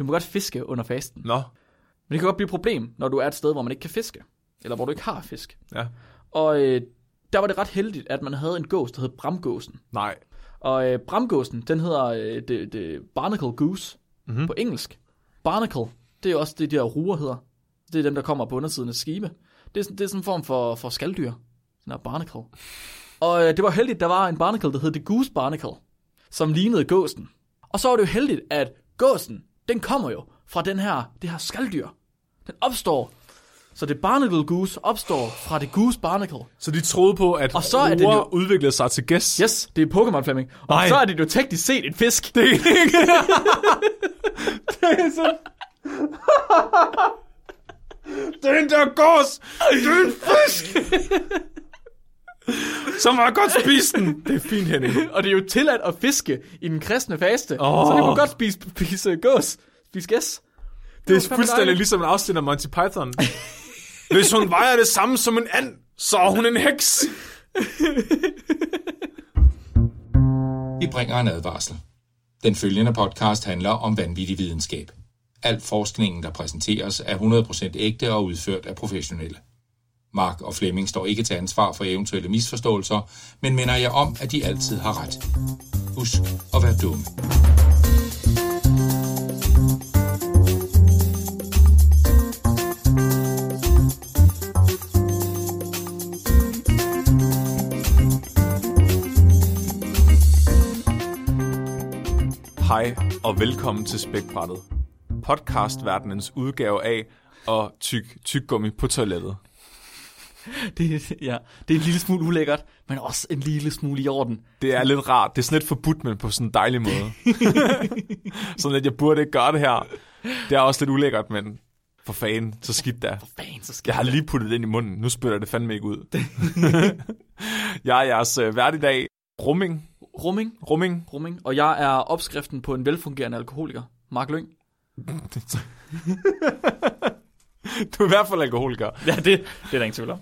Du må godt fiske under fasten. Nå, Men det kan godt blive et problem, når du er et sted, hvor man ikke kan fiske. Eller hvor du ikke har fisk. ja. Og øh, der var det ret heldigt, at man havde en gås, der hed Bramgåsen. Nej. Og øh, Bramgåsen, den hedder øh, det, det barnacle goose mm-hmm. på engelsk. Barnacle, det er jo også det, de her ruer hedder. Det er dem, der kommer på undersiden af skibe. Det er, sådan- det er sådan en form for, for skalddyr. Sådan en barnacle. Og øh, det var heldigt, der var en barnacle, der hed The Goose Barnacle, som lignede gåsen. Og så var det jo heldigt, at gåsen, den kommer jo fra den her, det her skalddyr. Den opstår. Så det barnacle goose opstår fra det goose barnacle. Så de troede på, at Og så er det jo- udviklede sig til gæst. Yes, det er Pokémon Flemming. Og Nej. så er det jo teknisk set en fisk. Det er ikke... det er sådan... Den der gås, det er en fisk! Så må jeg godt spise den. Det er fint, Henning. Og det er jo tilladt at fiske i den kristne faste. Åh. Så det må godt spise, spise gås. Spise gæs. Det er fandme fuldstændig dejligt. ligesom en afsnit af Monty Python. Hvis hun vejer det samme som en and, så er hun en heks. Vi bringer en advarsel. Den følgende podcast handler om vanvittig videnskab. Al forskningen, der præsenteres, er 100% ægte og udført af professionelle. Mark og Flemming står ikke til ansvar for eventuelle misforståelser, men minder jeg om, at de altid har ret. Husk at være dumme. Hej og velkommen til Spækbrættet. Podcastverdenens udgave af og tyk tyggummi på toilettet. Det, ja, det er en lille smule ulækkert, men også en lille smule i orden. Det er lidt rart. Det er sådan lidt forbudt, men på sådan en dejlig måde. sådan at jeg burde ikke gøre det her. Det er også lidt ulækkert, men for fanden, så skidt da. Fan, så skal Jeg har lige puttet det ind i munden. Nu spytter det fandme ikke ud. jeg er jeres øh, vært i dag. Rumming. Rumming, Rumming. rumming. Og jeg er opskriften på en velfungerende alkoholiker. Mark Lyng. Du er i hvert fald alkoholiker. Ja, det, det er der ingen tvivl om.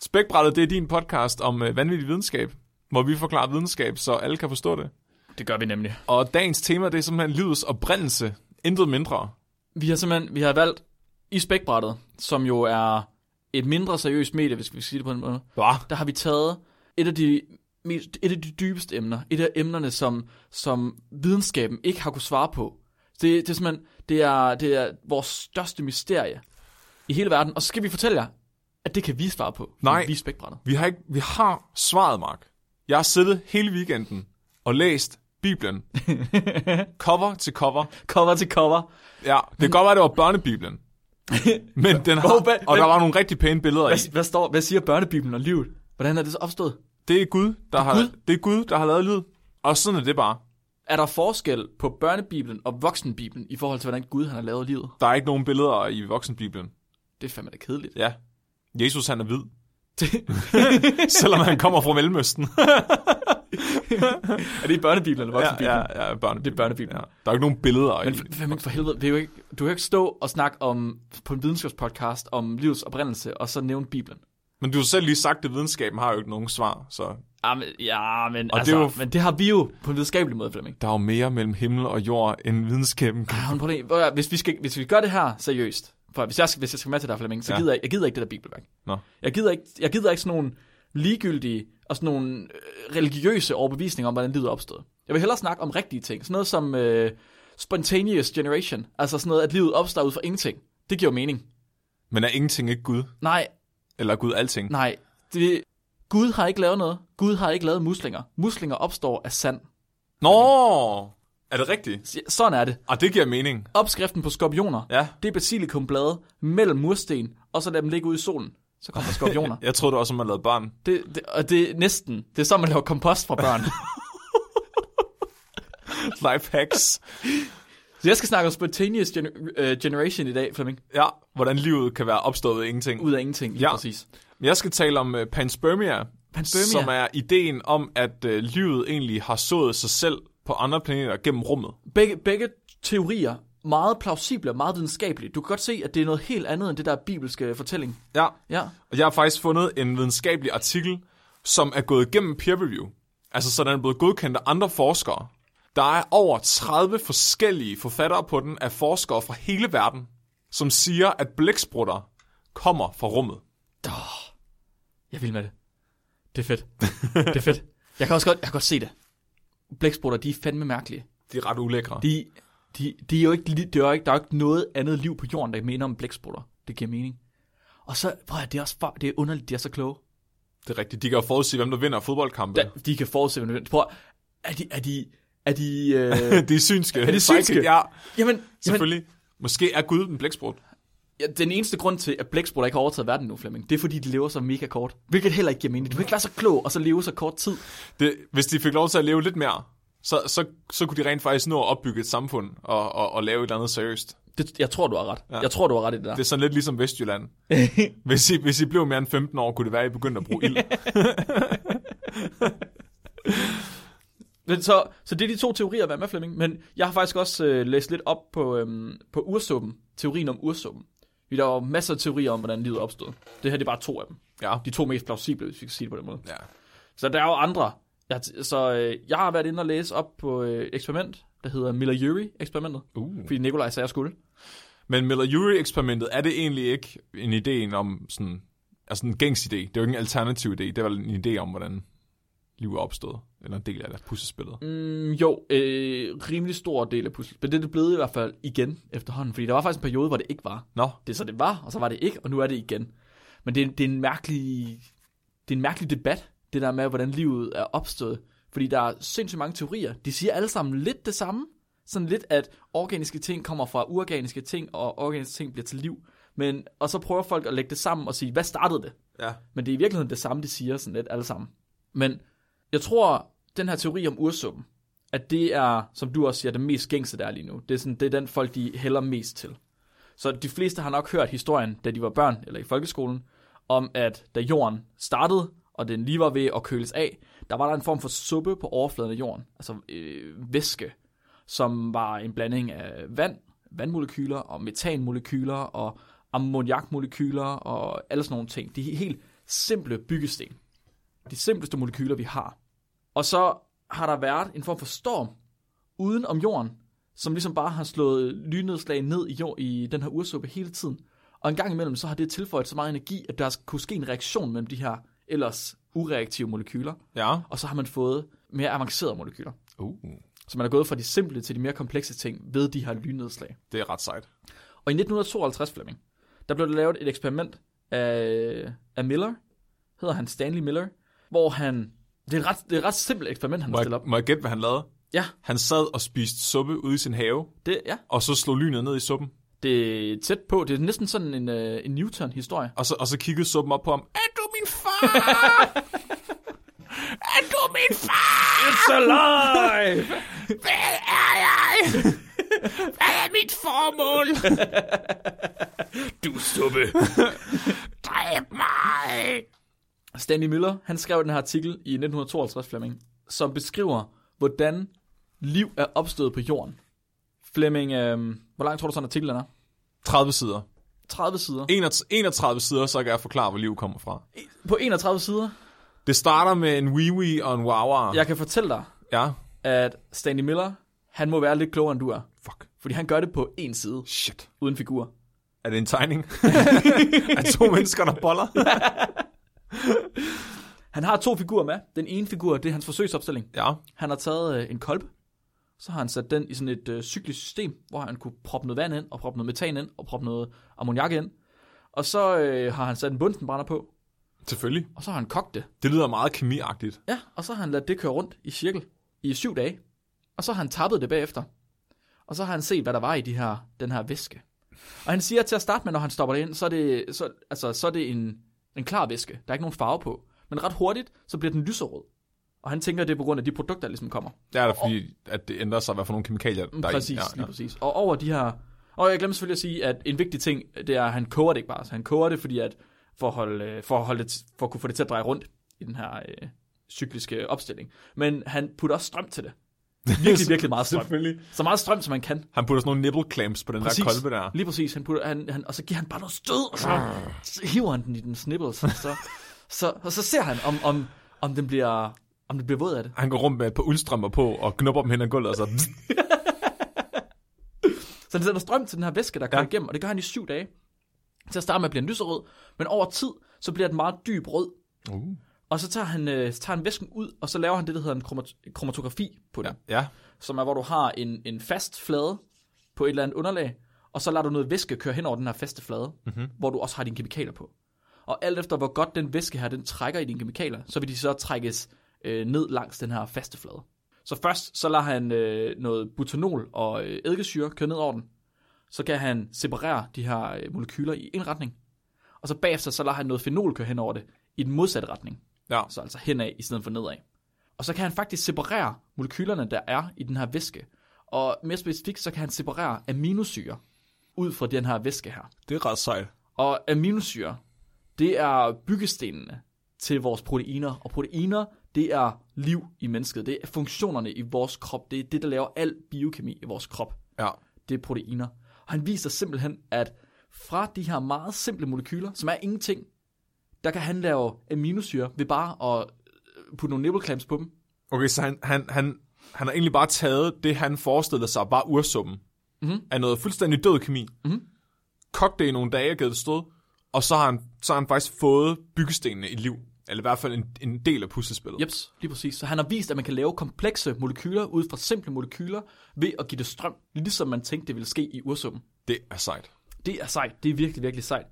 Spækbrættet, det er din podcast om øh, vanvittig videnskab, hvor vi forklarer videnskab, så alle kan forstå det. Det gør vi nemlig. Og dagens tema, det er simpelthen livets oprindelse. Intet mindre. Vi har simpelthen vi har valgt i spækbrættet, som jo er et mindre seriøst medie, hvis vi skal sige det på en måde. Hva? der har vi taget et af de mest, et af de dybeste emner, et af emnerne, som, som videnskaben ikke har kunne svare på. Det, det er simpelthen, det er, det er vores største mysterie i hele verden, og så skal vi fortælle jer, at det kan vi svare på. Nej. Vi er. Vi har, ikke, vi har svaret, Mark. Jeg har siddet hele weekenden og læst Bibelen. cover til cover. Cover til cover. Ja, det kan godt være, det var børnebibelen. Men den har, hvad- og der hvad- var nogle rigtig pæne billeder i. Hvad, hvad, står, hvad siger børnebibelen og livet? Hvordan er det så opstået? Det er Gud, der har, Gud? det er Gud, der har lavet lyd. Og sådan er det bare. Er der forskel på børnebibelen og voksenbibelen i forhold til, hvordan Gud han har lavet livet? Der er ikke nogen billeder i voksenbibelen. Det er fandme da kedeligt. Ja. Jesus, han er hvid. Selvom han kommer fra Mellemøsten. er det i børnebibelen eller ja, voksenbibelen? ja, ja, børnebibelen. Det er børnebibelen. Ja. Der er ikke nogen billeder Men i. for, for, for helvede, vil jo ikke, du kan jo ikke stå og snakke om, på en videnskabspodcast om livets oprindelse, og så nævne Bibelen. Men du har selv lige sagt, at videnskaben har jo ikke nogen svar, så Ja, men, ja, men, Og altså, det jo- men det har vi jo på en videnskabelig måde, Flemming. der er jo mere mellem himmel og jord, end videnskaben kan. Ja, prøv at- hvis vi, skal, hvis vi gør det her seriøst, for hvis jeg skal, hvis jeg skal med til dig, Flemming, så Ja. gider jeg, jeg gider ikke det der bibelværk. Nå. Jeg gider ikke, jeg gider ikke sådan nogle ligegyldige og sådan nogle øh, religiøse overbevisninger om, hvordan livet opstået. Jeg vil hellere snakke om rigtige ting. Sådan noget som øh, spontaneous generation. Altså sådan noget, at livet opstår ud fra ingenting. Det giver mening. Men er ingenting ikke Gud? Nej, Eller er Gud alting? Nej, det, Gud har ikke lavet noget. Gud har ikke lavet muslinger. Muslinger opstår af sand. Nå! Er det rigtigt? Så- Sådan er det. Ah, det giver mening. Opskriften på skorpioner, Ja. det er basilikumblade mellem mursten, og så lad dem ligge ude i solen. Så kommer der skorpioner. Jeg troede det også, man lavede børn. det, det, og det er næsten, det er så, man laver kompost fra børn. Life hacks. så jeg skal snakke om spontaneous gener- øh, generation i dag, Flemming. Ja, hvordan livet kan være opstået af ingenting. Ud af ingenting, Ja. ja. Jeg skal tale om uh, panspermia, Panspermia. som er ideen om, at uh, livet egentlig har sået sig selv på andre planeter gennem rummet. Begge, begge teorier, meget plausible og meget videnskabelige. Du kan godt se, at det er noget helt andet end det der bibelske fortælling. Ja, Ja. og jeg har faktisk fundet en videnskabelig artikel, som er gået igennem peer review. Altså, så den er blevet godkendt af andre forskere. Der er over 30 forskellige forfattere på den af forskere fra hele verden, som siger, at blæksprutter kommer fra rummet. Jeg vil med det. Det er fedt. det er fedt. Jeg kan også godt, jeg kan godt se det. Blæksprutter, de er fandme mærkelige. De er ret ulækre. De, de, de er jo ikke, det er jo ikke, der er jo ikke noget andet liv på jorden, der minder om blæksprutter. Det giver mening. Og så, prøv at det er også for, det er underligt, de er så kloge. Det er rigtigt. De kan jo forudse, hvem der vinder fodboldkampe. Da, de kan forudse, hvad Prøv at, er de, er de, er de, øh, de er synske. Er de synske? Ja, jamen, jamen, selvfølgelig. Måske er Gud en blæksprut. Ja, den eneste grund til, at blæksprutter ikke har overtaget verden nu, Flemming, det er fordi, de lever så mega kort. Hvilket heller ikke giver mening. Du kan ikke være så klog, og så leve så kort tid. Det, hvis de fik lov til at leve lidt mere, så, så, så kunne de rent faktisk nå at opbygge et samfund og, og, og lave et eller andet seriøst. Det, jeg tror, du har ret. Ja. Jeg tror, du har ret i det der. Det er sådan lidt ligesom Vestjylland. hvis, I, hvis I blev mere end 15 år, kunne det være, at I begyndte at bruge ild. Men så, så det er de to teorier, hvad med Flemming. Men jeg har faktisk også øh, læst lidt op på, øhm, på ursuppen. Teorien om ursuppen. Fordi der var masser af teorier om, hvordan livet opstod. Det her det er bare to af dem. ja. De to mest plausible, hvis vi kan sige det på den måde. ja. Så der er jo andre. Jeg, så øh, jeg har været inde og læse op på øh, et eksperiment, der hedder Miller-Urey-eksperimentet. Uh. Fordi Nikolaj sagde, jeg skulle. Men Miller-Urey-eksperimentet, er det egentlig ikke en idé om sådan... Altså en gængs idé. Det er jo ikke en alternativ idé. Det er vel en idé om, hvordan liv er opstået. Eller en del af det, puslespillet. Mm, jo, øh, rimelig stor del af puslespillet. Men det er det blevet i hvert fald igen efterhånden. Fordi der var faktisk en periode, hvor det ikke var. Nå, Det er så det var, og så var det ikke, og nu er det igen. Men det er, det er en mærkelig, det er en mærkelig debat, det der med, hvordan livet er opstået. Fordi der er sindssygt mange teorier. De siger alle sammen lidt det samme. Sådan lidt, at organiske ting kommer fra uorganiske ting, og organiske ting bliver til liv. Men, og så prøver folk at lægge det sammen og sige, hvad startede det? ja. Men det er i virkeligheden det samme, de siger sådan lidt alle sammen. Men jeg tror, den her teori om ursuppen, at det er, som du også siger, det mest gængse der er lige nu. Det er, sådan, det er den folk, de hælder mest til. Så de fleste har nok hørt historien, da de var børn eller i folkeskolen, om at da jorden startede, og den lige var ved at køles af, der var der en form for suppe på overfladen af jorden, altså øh, væske, som var en blanding af vand, vandmolekyler og metanmolekyler og ammoniakmolekyler og alle sådan nogle ting. De helt simple byggesten. De simpleste molekyler, vi har. Og så har der været en form for storm uden om jorden, som ligesom bare har slået lynnedslag ned i, jord, i den her ursuppe hele tiden. Og en gang imellem, så har det tilføjet så meget energi, at der kunne ske en reaktion mellem de her ellers ureaktive molekyler, Ja. og så har man fået mere avancerede molekyler. Uh. Så man er gået fra de simple til de mere komplekse ting ved de her lynnedslag. Det er ret sejt. Og i 1952, Flemming, der blev der lavet et eksperiment af, af Miller, hedder han Stanley Miller, hvor han, det er et ret, det er et ret simpelt eksperiment, han har stillet op. må jeg gætte, hvad han lavede? Ja, Han sad og spiste suppe ude i sin have, det, ja, og så slog lynet ned i suppen. det er tæt på, det er næsten sådan en, uh, en Newton-historie. Og så, og så kiggede suppen op på ham. Er du min far? er du min far? It's alive! Hvad er jeg? Hvad er mit formål? du suppe! Dræb mig! Stanley Miller, han skrev den her artikel i 1952, Flemming, som beskriver, hvordan liv er opstået på jorden. Flemming, øh, hvor lang tror du sådan en artikel den er? 30 sider. 30 sider. 31 sider, så kan jeg forklare, hvor liv kommer fra. På 31 sider. Det starter med en wee og en wawa. Jeg kan fortælle dig, Ja. at Stanley Miller, han må være lidt klogere, end du er. Fuck. Fordi han gør det på en side, Shit. uden figur. Er det en tegning? af to mennesker, der boller? Han har to figurer med. Den ene figur, det er hans forsøgsopstilling. ja. Han har taget øh, en kolbe, så har han sat den i sådan et øh, cyklisk system, hvor han kunne proppe noget vand ind, og proppe noget metan ind, og proppe noget ammoniak ind. Og så øh, har han sat en bunsenbrænder på, Selvfølgelig. og så har han kogt det. Det lyder meget kemiagtigt. Ja, og så har han ladet det køre rundt i cirkel i syv dage. Og så har han tappet det bagefter. Og så har han set, hvad der var i de her, den her væske. Og han siger til at starte med, når han stopper det ind, så er det, så, altså, så er det en, en klar væske. Der er ikke nogen farve på. Men ret hurtigt, så bliver den lyserød. Og han tænker, at det er på grund af de produkter, der ligesom kommer. Det er da fordi, at det ændrer sig, hvad for nogle kemikalier, der er præcis, Ja, lige ja. præcis. Og over de her... Og jeg glemte selvfølgelig at sige, at en vigtig ting, det er, at han koger det ikke bare. Så han koger det, fordi at for at, holde, for, at holde det, for at kunne få det til at dreje rundt i den her øh, cykliske opstilling. Men han putter også strøm til det. Virkelig, virkelig meget strøm. Selvfølgelig. Så meget strøm, som man kan. Han putter sådan nogle nipple clamps på den Præcis. der kolbe der. Lige præcis. Han putter, han, han, og så giver han bare noget stød, og så, så hiver han den i den snipples. Og så, så, og så ser han, om, om, om den bliver Om det bliver våd af det. Han går rundt med et par uldstrømper på og knupper dem hen ad gulvet, og så... Så den sender strøm til den her væske, der kører Ja. igennem, og det gør han i syv dage. Til at starte med bliver den lyserød, men over tid, så bliver den meget dyb rød. Uh. Og så tager han, øh, så tager han væsken ud, og så laver han det, der hedder en kromat- kromatografi på den. Ja. ja. Som er, hvor du har en, en fast flade på et eller andet underlag, og så lader du noget væske køre hen over den her faste flade, mm-hmm. hvor du også har dine kemikalier på. Og alt efter, hvor godt den væske her, den trækker i dine kemikalier, så vil de så trækkes øh, ned langs den her faste flade. Så først, så lader han øh, noget butanol og øh, eddikesyre køre ned over den. Så kan han separere de her øh, molekyler i en retning. Og så bagefter, så lader han noget fenol køre hen over det i den modsatte retning. Ja. Så altså henad i stedet for nedad. Og så kan han faktisk separere molekylerne, der er i den her væske. Og mere specifikt, så kan han separere aminosyre ud fra den her væske her. Det er ret sejt. Og aminosyre, det er byggestenene til vores proteiner. Og proteiner, det er liv i mennesket. Det er funktionerne i vores krop. Det er det, der laver al biokemi i vores krop. Ja. Det er proteiner. Og han viser simpelthen, at fra de her meget simple molekyler, som er ingenting, der kan han lave aminosyre ved bare at øh, putte nogle nipple clamps på dem. Okay, så han, han, han, han har egentlig bare taget det, han forestillede sig, bare ursuppen, Mhm. af noget fuldstændig død kemi, Mhm. kogt det i nogle dage og givet det stød, og så har, han, så har han faktisk fået byggestenene i liv. Eller i hvert fald en, en del af puslespillet. Jeps, lige præcis. Så han har vist, at man kan lave komplekse molekyler ud fra simple molekyler ved at give det strøm, ligesom man tænkte, det ville ske i ursuppen. Det er sejt. Det er sejt. Det er virkelig, virkelig sejt.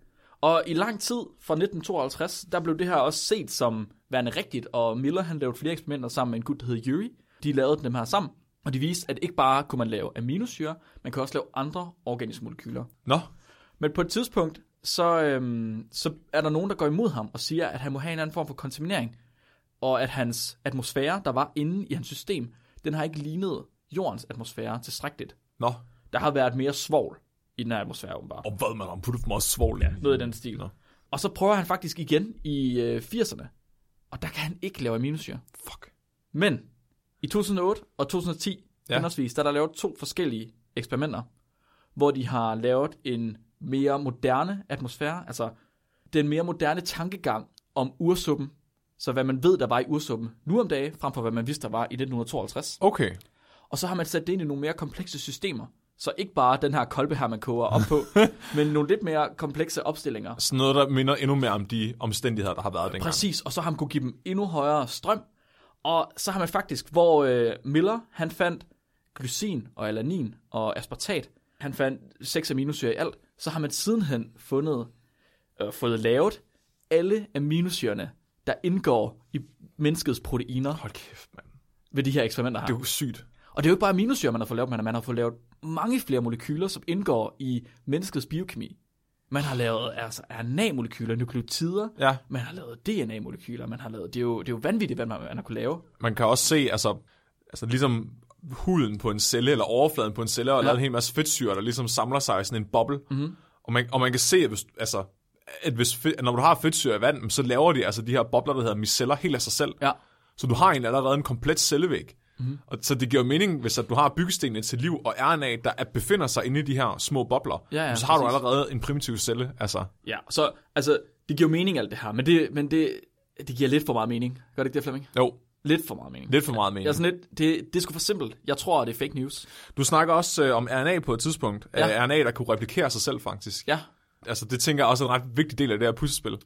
Og i lang tid, fra 1952, der blev det her også set som værende rigtigt, og Miller han lavede flere eksperimenter sammen med en gut, der hed Yuri. De lavede dem her sammen, og de viste, at ikke bare kunne man lave aminosyre, man kan også lave andre organiske molekyler. Nå, Men på et tidspunkt, så, øhm, så er der nogen, der går imod ham og siger, at han må have en anden form for kontaminering, og at hans atmosfære, der var inde i hans system, den har ikke lignet jordens atmosfære tilstrækkeligt. nå. Der har været mere svovl i den her atmosfære, åbenbart. Og hvad man har puttet for meget svovl ja, Noget i den stil. Nå. Og så prøver han faktisk igen i øh, 80'erne, og der kan han ikke lave aminosyre. Fuck. Men i 2008 og 2010, Ja. ja. henholdsvis, der er der lavet to forskellige eksperimenter, hvor de har lavet en mere moderne atmosfære, altså den mere moderne tankegang om ursuppen, så hvad man ved, der var i ursuppen nu om dagen, frem for hvad man vidste, der var i 1952. Okay. Og så har man sat det ind i nogle mere komplekse systemer, så ikke bare den her kolbe her, man koger op på, men nogle lidt mere komplekse opstillinger. Sådan noget, der minder endnu mere om de omstændigheder, der har været dengang. Præcis, og så har man kunne give dem endnu højere strøm. Og så har man faktisk, hvor øh, Miller, han fandt glycin og alanin og aspartat, han fandt seks aminosyre i alt, så har man sidenhen fundet, øh, fået lavet alle aminosyrene, der indgår i menneskets proteiner Hold kæft, mand. ved de her eksperimenter her. Det er jo sygt. Og det er jo ikke bare aminosyre, man har fået lavet, men man har fået lavet mange flere molekyler, som indgår i menneskets biokemi. Man har lavet altså RNA-molekyler, nukleotider, Ja. man har lavet DNA-molekyler, man har lavet, det er jo, det er jo vanvittigt, hvad man, man har kunne lave. Man kan også se, altså, altså ligesom huden på en celle, eller overfladen på en celle, og ja. Lavet en hel masse fedtsyre, der ligesom samler sig i sådan en boble. Mhm. Og, man, og man kan se, at, hvis, altså, at hvis, når du har fedtsyre i vand, så laver de altså de her bobler, der hedder miceller, helt af sig selv. Ja. Så du har egentlig allerede en komplet cellevæg. Mm. Og, så det giver mening, hvis at du har byggestenene til liv og RNA, der er, befinder sig inde i de her små bobler, Ja, ja, så har du præcis. allerede en primitiv celle. Altså, Ja, så altså, det giver mening alt det her, men det, men det, det giver lidt for meget mening. Gør det ikke det, Flemming? jo, Lidt for meget mening. lidt for meget mening. Er sådan lidt, det, det er sgu for simpelt. Jeg tror, det er fake news. Du snakker også øh, om RNA på et tidspunkt. Ja. Ja. RNA, der kunne replikere sig selv, faktisk. Ja, Altså, det tænker jeg også er en ret vigtig del af det her puslespil.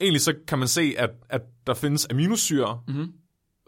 Egentlig så kan man se, at, at der findes aminosyre, Mhm.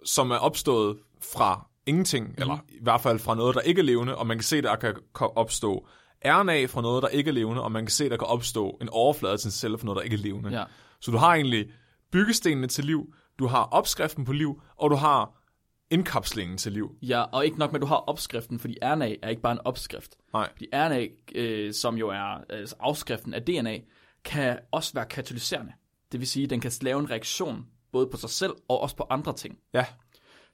som er opstået fra ingenting, mm-hmm. eller i hvert fald fra noget, der ikke er levende, og man kan se, der kan opstå RNA fra noget, der ikke er levende, og man kan se, der kan opstå en overflade til en celle fra noget, der ikke er levende. ja. Så du har egentlig byggestenene til liv, du har opskriften på liv, og du har indkapslingen til liv. Ja, og ikke nok med, at du har opskriften, fordi RNA er ikke bare en opskrift. Nej. Fordi RNA, øh, som jo er altså afskriften af DNA, kan også være katalyserende. Det vil sige, at den kan lave en reaktion både på sig selv og også på andre ting. Ja,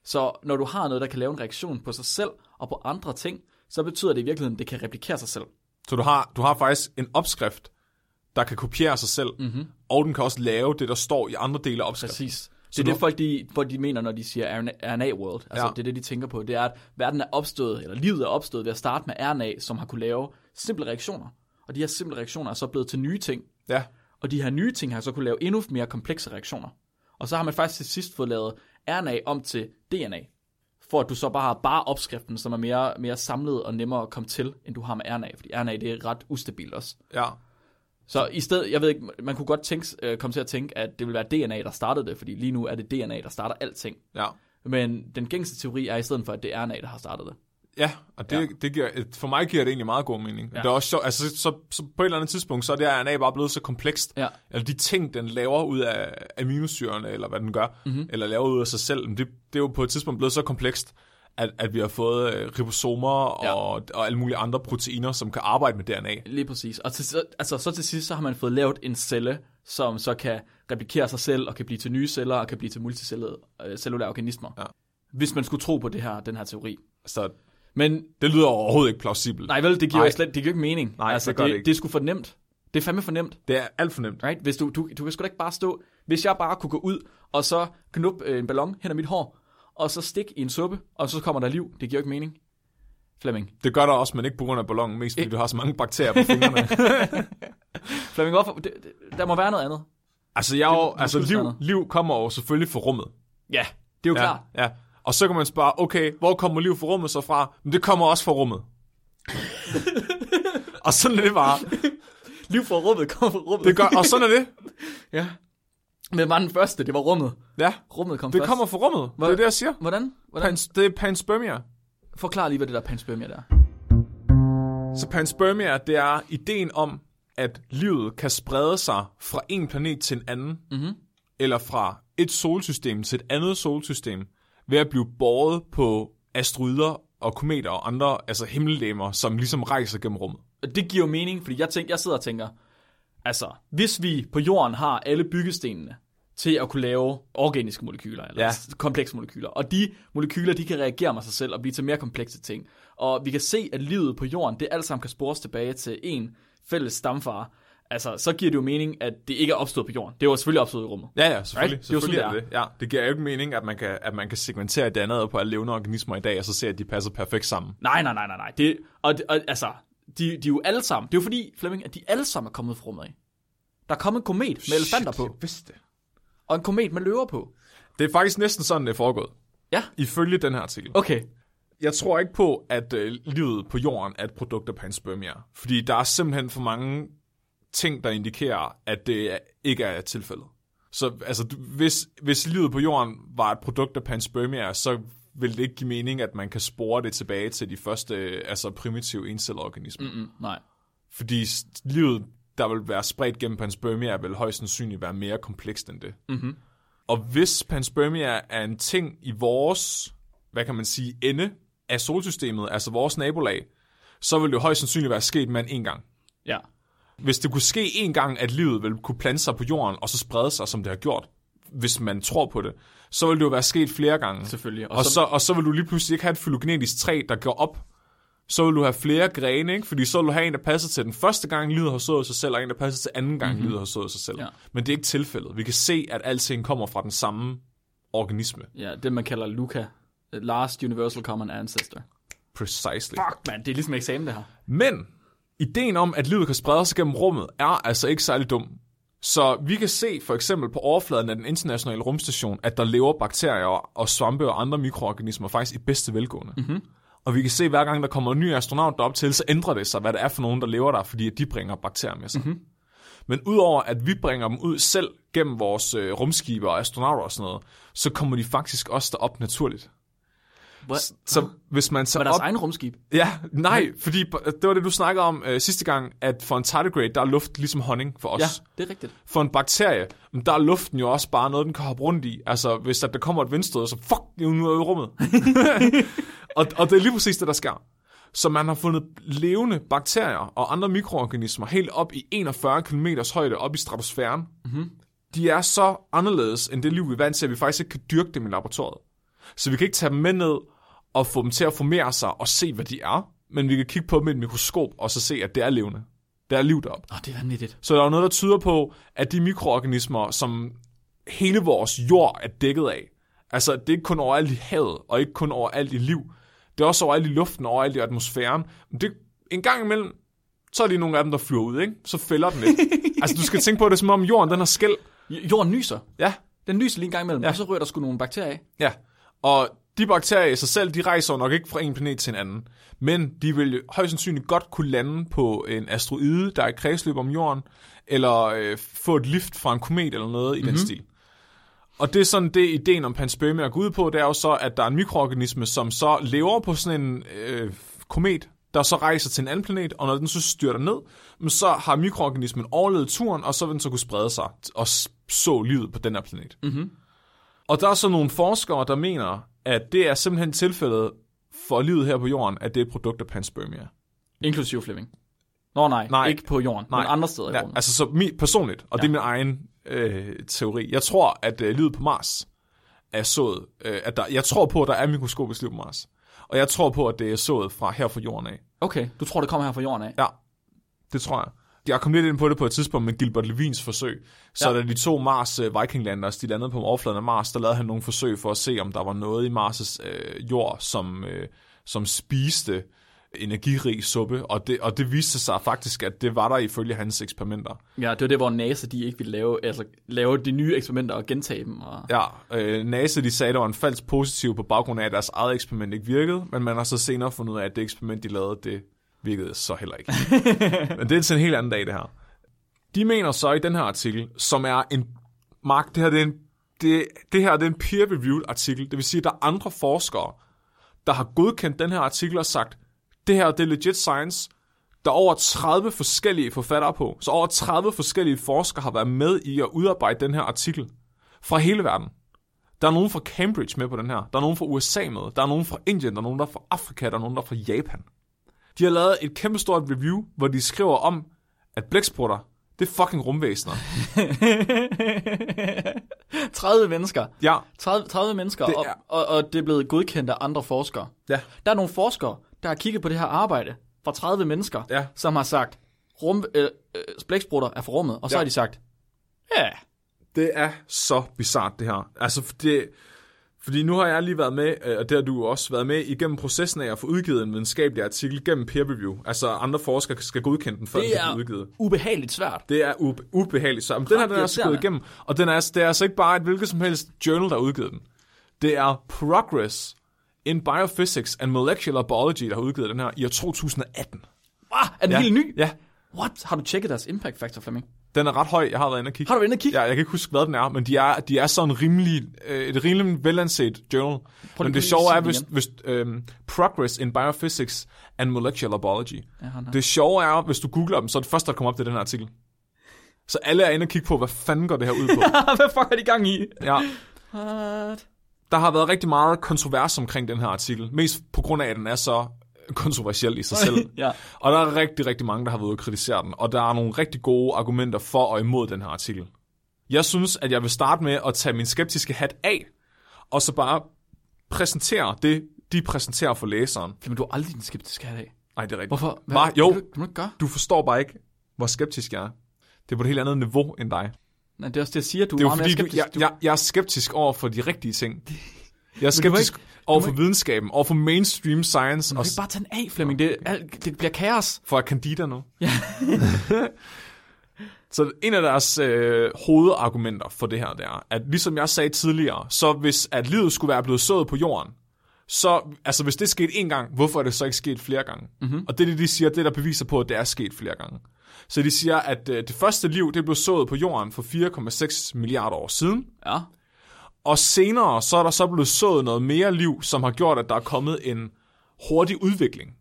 Så når du har noget, der kan lave en reaktion på sig selv og på andre ting, så betyder det i virkeligheden, at det kan replikere sig selv. så du har, du har faktisk en opskrift, der kan kopiere sig selv, mm-hmm. og den kan også lave det, der står i andre dele af opskriften. Præcis. Det er du- det, folk de, folk de mener, når de siger RNA, world. Altså, ja. det er det, de tænker på. Det er, at verden er opstået, eller livet er opstået ved at starte med RNA, som har kunne lave simple reaktioner. Og de her simple reaktioner er så blevet til nye ting. Ja, Og de her nye ting har så kunne lave endnu mere komplekse reaktioner. Og så har man faktisk til sidst fået lavet RNA om til DNA. For at du så bare har bare opskriften, som er mere, mere samlet og nemmere at komme til, end du har med RNA. Fordi RNA det er ret ustabilt også. Ja. Så i stedet, jeg ved ikke, man kunne godt tænke, øh, komme til at tænke, at det vil være DNA, der startede det, fordi lige nu er det DNA, der starter alting. Ja. Men den gængse teori er i stedet for, at det er RNA, der har startet det. Ja, og det, Ja. det giver, for mig giver det egentlig meget god mening. Ja. Det er også sjovt, altså så, så, på et eller andet tidspunkt, så er det RNA bare blevet så komplekst. Ja. Eller de ting, den laver ud af aminosyrene, eller hvad den gør, Mhm. mm-hmm. eller laver ud af sig selv, det, det er jo på et tidspunkt blevet så komplekst, at, at vi har fået øh, ribosomer Ja. og, og alle mulige andre proteiner, som kan arbejde med DNA. Lige præcis. Og til, så- altså, så til sidst, så har man fået lavet en celle, som så kan replikere sig selv, og kan blive til nye celler, og kan blive til multicellede øh, cellulære organismer. Ja. Hvis man skulle tro på det her, den her teori. Så Men det lyder overhovedet ikke plausibelt. nej vel, det giver Nej. slet det giver ikke mening. Nej, altså, det det ikke. det er sgu for nemt. Det er fandme for nemt. Det er alt for nemt. Right? Hvis du, du, du kan sgu da ikke bare stå... Hvis jeg bare kunne gå ud, og så knuppe øh, en ballon hen ad mit hår, og så stikke i en suppe, og så kommer der liv. Det giver ikke mening. Flemming. Det gør der også, men ikke på grund af ballonen, mest fordi Ik- du har så mange bakterier på fingrene. Flemming, hvorfor? Det, det, der må være noget andet. altså, jeg, jo, Det- altså liv, liv kommer jo selvfølgelig fra rummet. Ja, det er jo ja, klart. Ja. Og så kan man spørge, okay, hvor kommer liv fra rummet så fra? Men det kommer også fra rummet. og sådan er det bare. Liv fra rummet kommer fra rummet. Det gør, og sådan er det. Ja. Men var den første, det var rummet. Ja, Rummet kom det først. kommer fra rummet. Det er det, jeg siger. Hvordan? Hvordan? Pans, det er panspermia. Forklar lige, hvad det der panspermia der er. Så panspermia, det er ideen om, at livet kan sprede sig fra en planet til en anden, Mhm. eller fra et solsystem til et andet solsystem, ved at blive båret på asteroider og kometer og andre altså himmellegemer, som ligesom rejser gennem rummet. Og Det giver jo mening, fordi jeg, tænker, jeg sidder og tænker, altså, hvis vi på jorden har alle byggestenene til at kunne lave organiske molekyler, eller ja. komplekse molekyler, og de molekyler, de kan reagere med sig selv og blive til mere komplekse ting, og vi kan se, at livet på jorden, det alt sammen kan spores tilbage til en fælles stamfar, altså, så giver det jo mening, at det ikke er opstået på jorden. Det er jo selvfølgelig opstået i rummet. Ja, ja, selvfølgelig. Right? Det er jo selvfølgelig sådan, er det. Ja, det giver jo ikke mening, at man kan, at man kan segmentere det på alle levende organismer i dag, og så se, at de passer perfekt sammen. Nej, nej, nej, nej, nej. Det, og, og, altså, de, de er jo alle sammen, det er jo fordi, Flemming, at de alle sammen er kommet fra rummet af. Der er kommet en komet med elefanter på, Jeg vidste det. og en komet med løver på. Det er faktisk næsten sådan, det er foregået. Ja, Ifølge den her artikel. okay. Jeg tror ikke på, at øh, livet på jorden er et produkt af panspermia. Fordi der er simpelthen for mange ting, der indikerer, at det ikke er tilfældet. Så altså, hvis, hvis livet på jorden var et produkt af panspermia, så vil det ikke give mening, at man kan spore det tilbage til de første øh, altså primitive encelleorganismer. Mm. Mm, nej. Fordi livet, der vil være spredt gennem panspermia, vil højst sandsynligt være mere komplekst end det. Mhm. Og hvis panspermia er en ting i vores, hvad kan man sige, ende af solsystemet, altså vores nabolag, så vil det højst sandsynligt være sket med en gang. Ja. Hvis det kunne ske en gang, at livet vil kunne plante sig på jorden, og så sprede sig, som det har gjort, hvis man tror på det, så vil det jo være sket flere gange. Selvfølgelig. Og, og, så, og så vil du lige pludselig ikke have et fylogenetisk træ, der går op. Så vil du have flere grene, ikke? Fordi så vil du have en, der passer til den første gang, livet har sået sig selv, og en, der passer til anden gang, mm-hmm. livet har sået sig selv. Ja. Men det er ikke tilfældet. Vi kan se, at alting kommer fra den samme organisme. Ja, det man kalder Luca. Last Universal Common Ancestor. Precisely. Fuck, man, det er ligesom eksamen, det her. Men ideen om, at livet kan sprede sig gennem rummet, er altså ikke særlig dum. Så vi kan se for eksempel på overfladen af den internationale rumstation, at der lever bakterier og svampe og andre mikroorganismer faktisk i bedste velgående. Mm-hmm. Og vi kan se, at hver gang der kommer en ny astronaut derop til, så ændrer det sig, hvad det er for nogen, der lever der, fordi de bringer bakterier med sig. Mm-hmm. Men udover at vi bringer dem ud selv gennem vores øh, rumskibe og astronauter og sådan noget, så kommer de faktisk også derop naturligt. What? Så hvis man Var tager deres op... egen rumskib? Ja, nej, fordi det var det, du snakkede om øh, sidste gang, at for en tardigrade, der er luft ligesom honning for os. Ja, det er rigtigt. For en bakterie, der er luften jo også bare noget, den kan hoppe rundt i. Altså, hvis der, der kommer et vindstød, så fuck, nu er i rummet. og, og det er lige præcis det, der sker. Så man har fundet levende bakterier og andre mikroorganismer helt op i 41 km højde op i stratosfæren. Mm-hmm. De er så anderledes end det liv, vi er vant til, at vi faktisk ikke kan dyrke dem i laboratoriet. Så vi kan ikke tage dem med ned og få dem til at formere sig og se, hvad de er. Men vi kan kigge på dem med et mikroskop og så se, at det er levende. Der er liv deroppe. Oh, det er vanvittigt. Så der er noget, der tyder på, at de mikroorganismer, som hele vores jord er dækket af, altså det er ikke kun overalt i havet, og ikke kun overalt i liv, det er også overalt i luften, og overalt i atmosfæren. Men det, en gang imellem, så er det nogle af dem, der flyver ud, ikke? Så fælder den lidt. altså du skal tænke på det, som om jorden den har skæld. Jorden nyser. Ja, Den lyser lige en gang imellem, ja. og så rører der sgu nogle bakterier af. Ja, og de bakterier i sig selv, de rejser nok ikke fra en planet til en anden. Men de vil højst sandsynligt godt kunne lande på en asteroide, der er i kredsløb om jorden, eller øh, få et lift fra en komet eller noget i mm-hmm. den Mhm. stil. Og det er sådan det, ideen om panspermia går ud på, det er jo så, at der er en mikroorganisme, som så lever på sådan en øh, komet, der så rejser til en anden planet, og når den så styrter ned, så har mikroorganismen overlevet turen, og så vil den så kunne sprede sig og så livet på den her planet. Mhm. Og der er så nogle forskere, der mener, at det er simpelthen tilfældet for livet her på jorden, at det er et produkt af panspermia. Inklusiv Flemming. Nå nej, Nej. ikke på jorden, Nej. men andre steder i Ja, rummet. altså så mi, personligt, og ja. det er min egen øh, teori. Jeg tror, at øh, livet på Mars er sået, øh, at der, jeg tror på, at der er mikroskopisk liv på Mars. Og jeg tror på, at det er sået fra her fra jorden af. Okay, du tror, det kommer her fra jorden af? Ja, det tror jeg. Jeg kom lidt ind på det på et tidspunkt med Gilbert Levins forsøg. Så Ja. da de to Mars øh, Viking Landers, de landede på overfladen af Mars, der lavede han nogle forsøg for at se, om der var noget i Mars' øh, jord, som, øh, som spiste energirig suppe, og det, og det viste sig faktisk, at det var der ifølge hans eksperimenter. Ja, det var det, hvor NASA de ikke ville lave, altså, lave de nye eksperimenter og gentage dem. Og... Ja, øh, NASA de sagde, at der var en falsk positiv på baggrund af, at deres eget eksperiment ikke virkede, men man har så senere fundet ud af, at det eksperiment, de lavede, det virkede så heller ikke. men det er til en helt anden dag, det her. De mener så i den her artikel, som er en... Mark, det her, det er en, det, det her det er en peer-reviewed artikel. Det vil sige, at der er andre forskere, der har godkendt den her artikel og sagt, det her det er legit science. Der er over 30 forskellige forfattere på. Så over 30 forskellige forskere har været med i at udarbejde den her artikel fra hele verden. Der er nogen fra Cambridge med på den her. Der er nogen fra USA med. Der er nogen fra Indien. Der er nogen der er fra Afrika. Der er nogen der er fra Japan. De har lavet et kæmpestort review, hvor de skriver om, at blæksprutter, det er fucking rumvæsener. 30 mennesker. Ja, 30, 30 mennesker, Det og, er- og, og det er blevet godkendt af andre forskere. Ja. Der er nogle forskere, der har kigget på det her arbejde fra 30 mennesker, Ja. som har sagt, rum, øh, øh, blæksprutter er for rummet, og så Ja. har de sagt, ja, Det er så bizart det her. Altså, det, fordi nu har jeg lige været med, øh, og det har du også været med, igennem processen af at få udgivet en videnskabelig artikel gennem peer review. Altså, andre forskere skal godkende den, før den det kan blive er udgivet. ubehageligt svært. Det er ube- ubehageligt. Så, men den her, den altså irriterende. gået igennem. Og den er, det er altså ikke bare et hvilket som helst journal, der har udgivet den. Det er Progress in Biophysics and Molecular Biology, der har udgivet den her i år 2018. Ah, er den Ja. helt ny? Ja, What? Har du tjekket deres impact factor, Flemming? Den er ret høj. Jeg har været inde og kigge. Har du været inde og kigge? Ja, jeg kan ikke huske, hvad den er, men de er, de er sådan rimelig, øh, et rimelig velanset journal. Prøv men det sjove er, hvis, hvis øhm, Progress in Biophysics and Molecular Biology. Har. Det sjove er, hvis du googler dem, så er det første, der kommer op, det er den her artikel. Så alle er inde og kigge på, hvad fanden går det her ud på. Hvad fuck er de gang i? ja. What? Der har været rigtig meget kontrovers omkring den her artikel. Mest på grund af, at den er så kontroversiel i sig selv. ja. Og der er rigtig, rigtig mange, der har været ude og kritisere den. Og der er nogle rigtig gode argumenter for og imod den her artikel. Jeg synes, at jeg vil starte med at tage min skeptiske hat af, og så bare præsentere det, de præsenterer for læseren. Flemming, du er aldrig den skeptiske her af. Nej, det er rigtigt. Hvorfor? Hva? Jo, Kan du, du du forstår bare ikke, hvor skeptisk jeg er. Det er på et helt andet niveau end dig. Nej, det er også det, jeg siger. Du Det er er jo meget fordi, skeptisk. jeg, jeg, jeg er skeptisk over for de rigtige ting. Jeg er skeptisk ikke- over for ikke- videnskaben, over for mainstream science, Du og kan bare tage den af, Flemming. Det, alt- det bliver kaos. for Candida nu. Ja. Så en af deres øh, hovedargumenter for det her, det er, at ligesom jeg sagde tidligere, så hvis at livet skulle være blevet sået på jorden, så, altså hvis det skete en gang, hvorfor er det så ikke sket flere gange? Mm-hmm. Og det, det de siger, det er der beviser på, at det er sket flere gange. Så de siger, at øh, det første liv, det blev sået på jorden for 4,6 milliarder år siden, Ja. Og senere, så er der så blevet sået noget mere liv, som har gjort, at der er kommet en hurtig udvikling.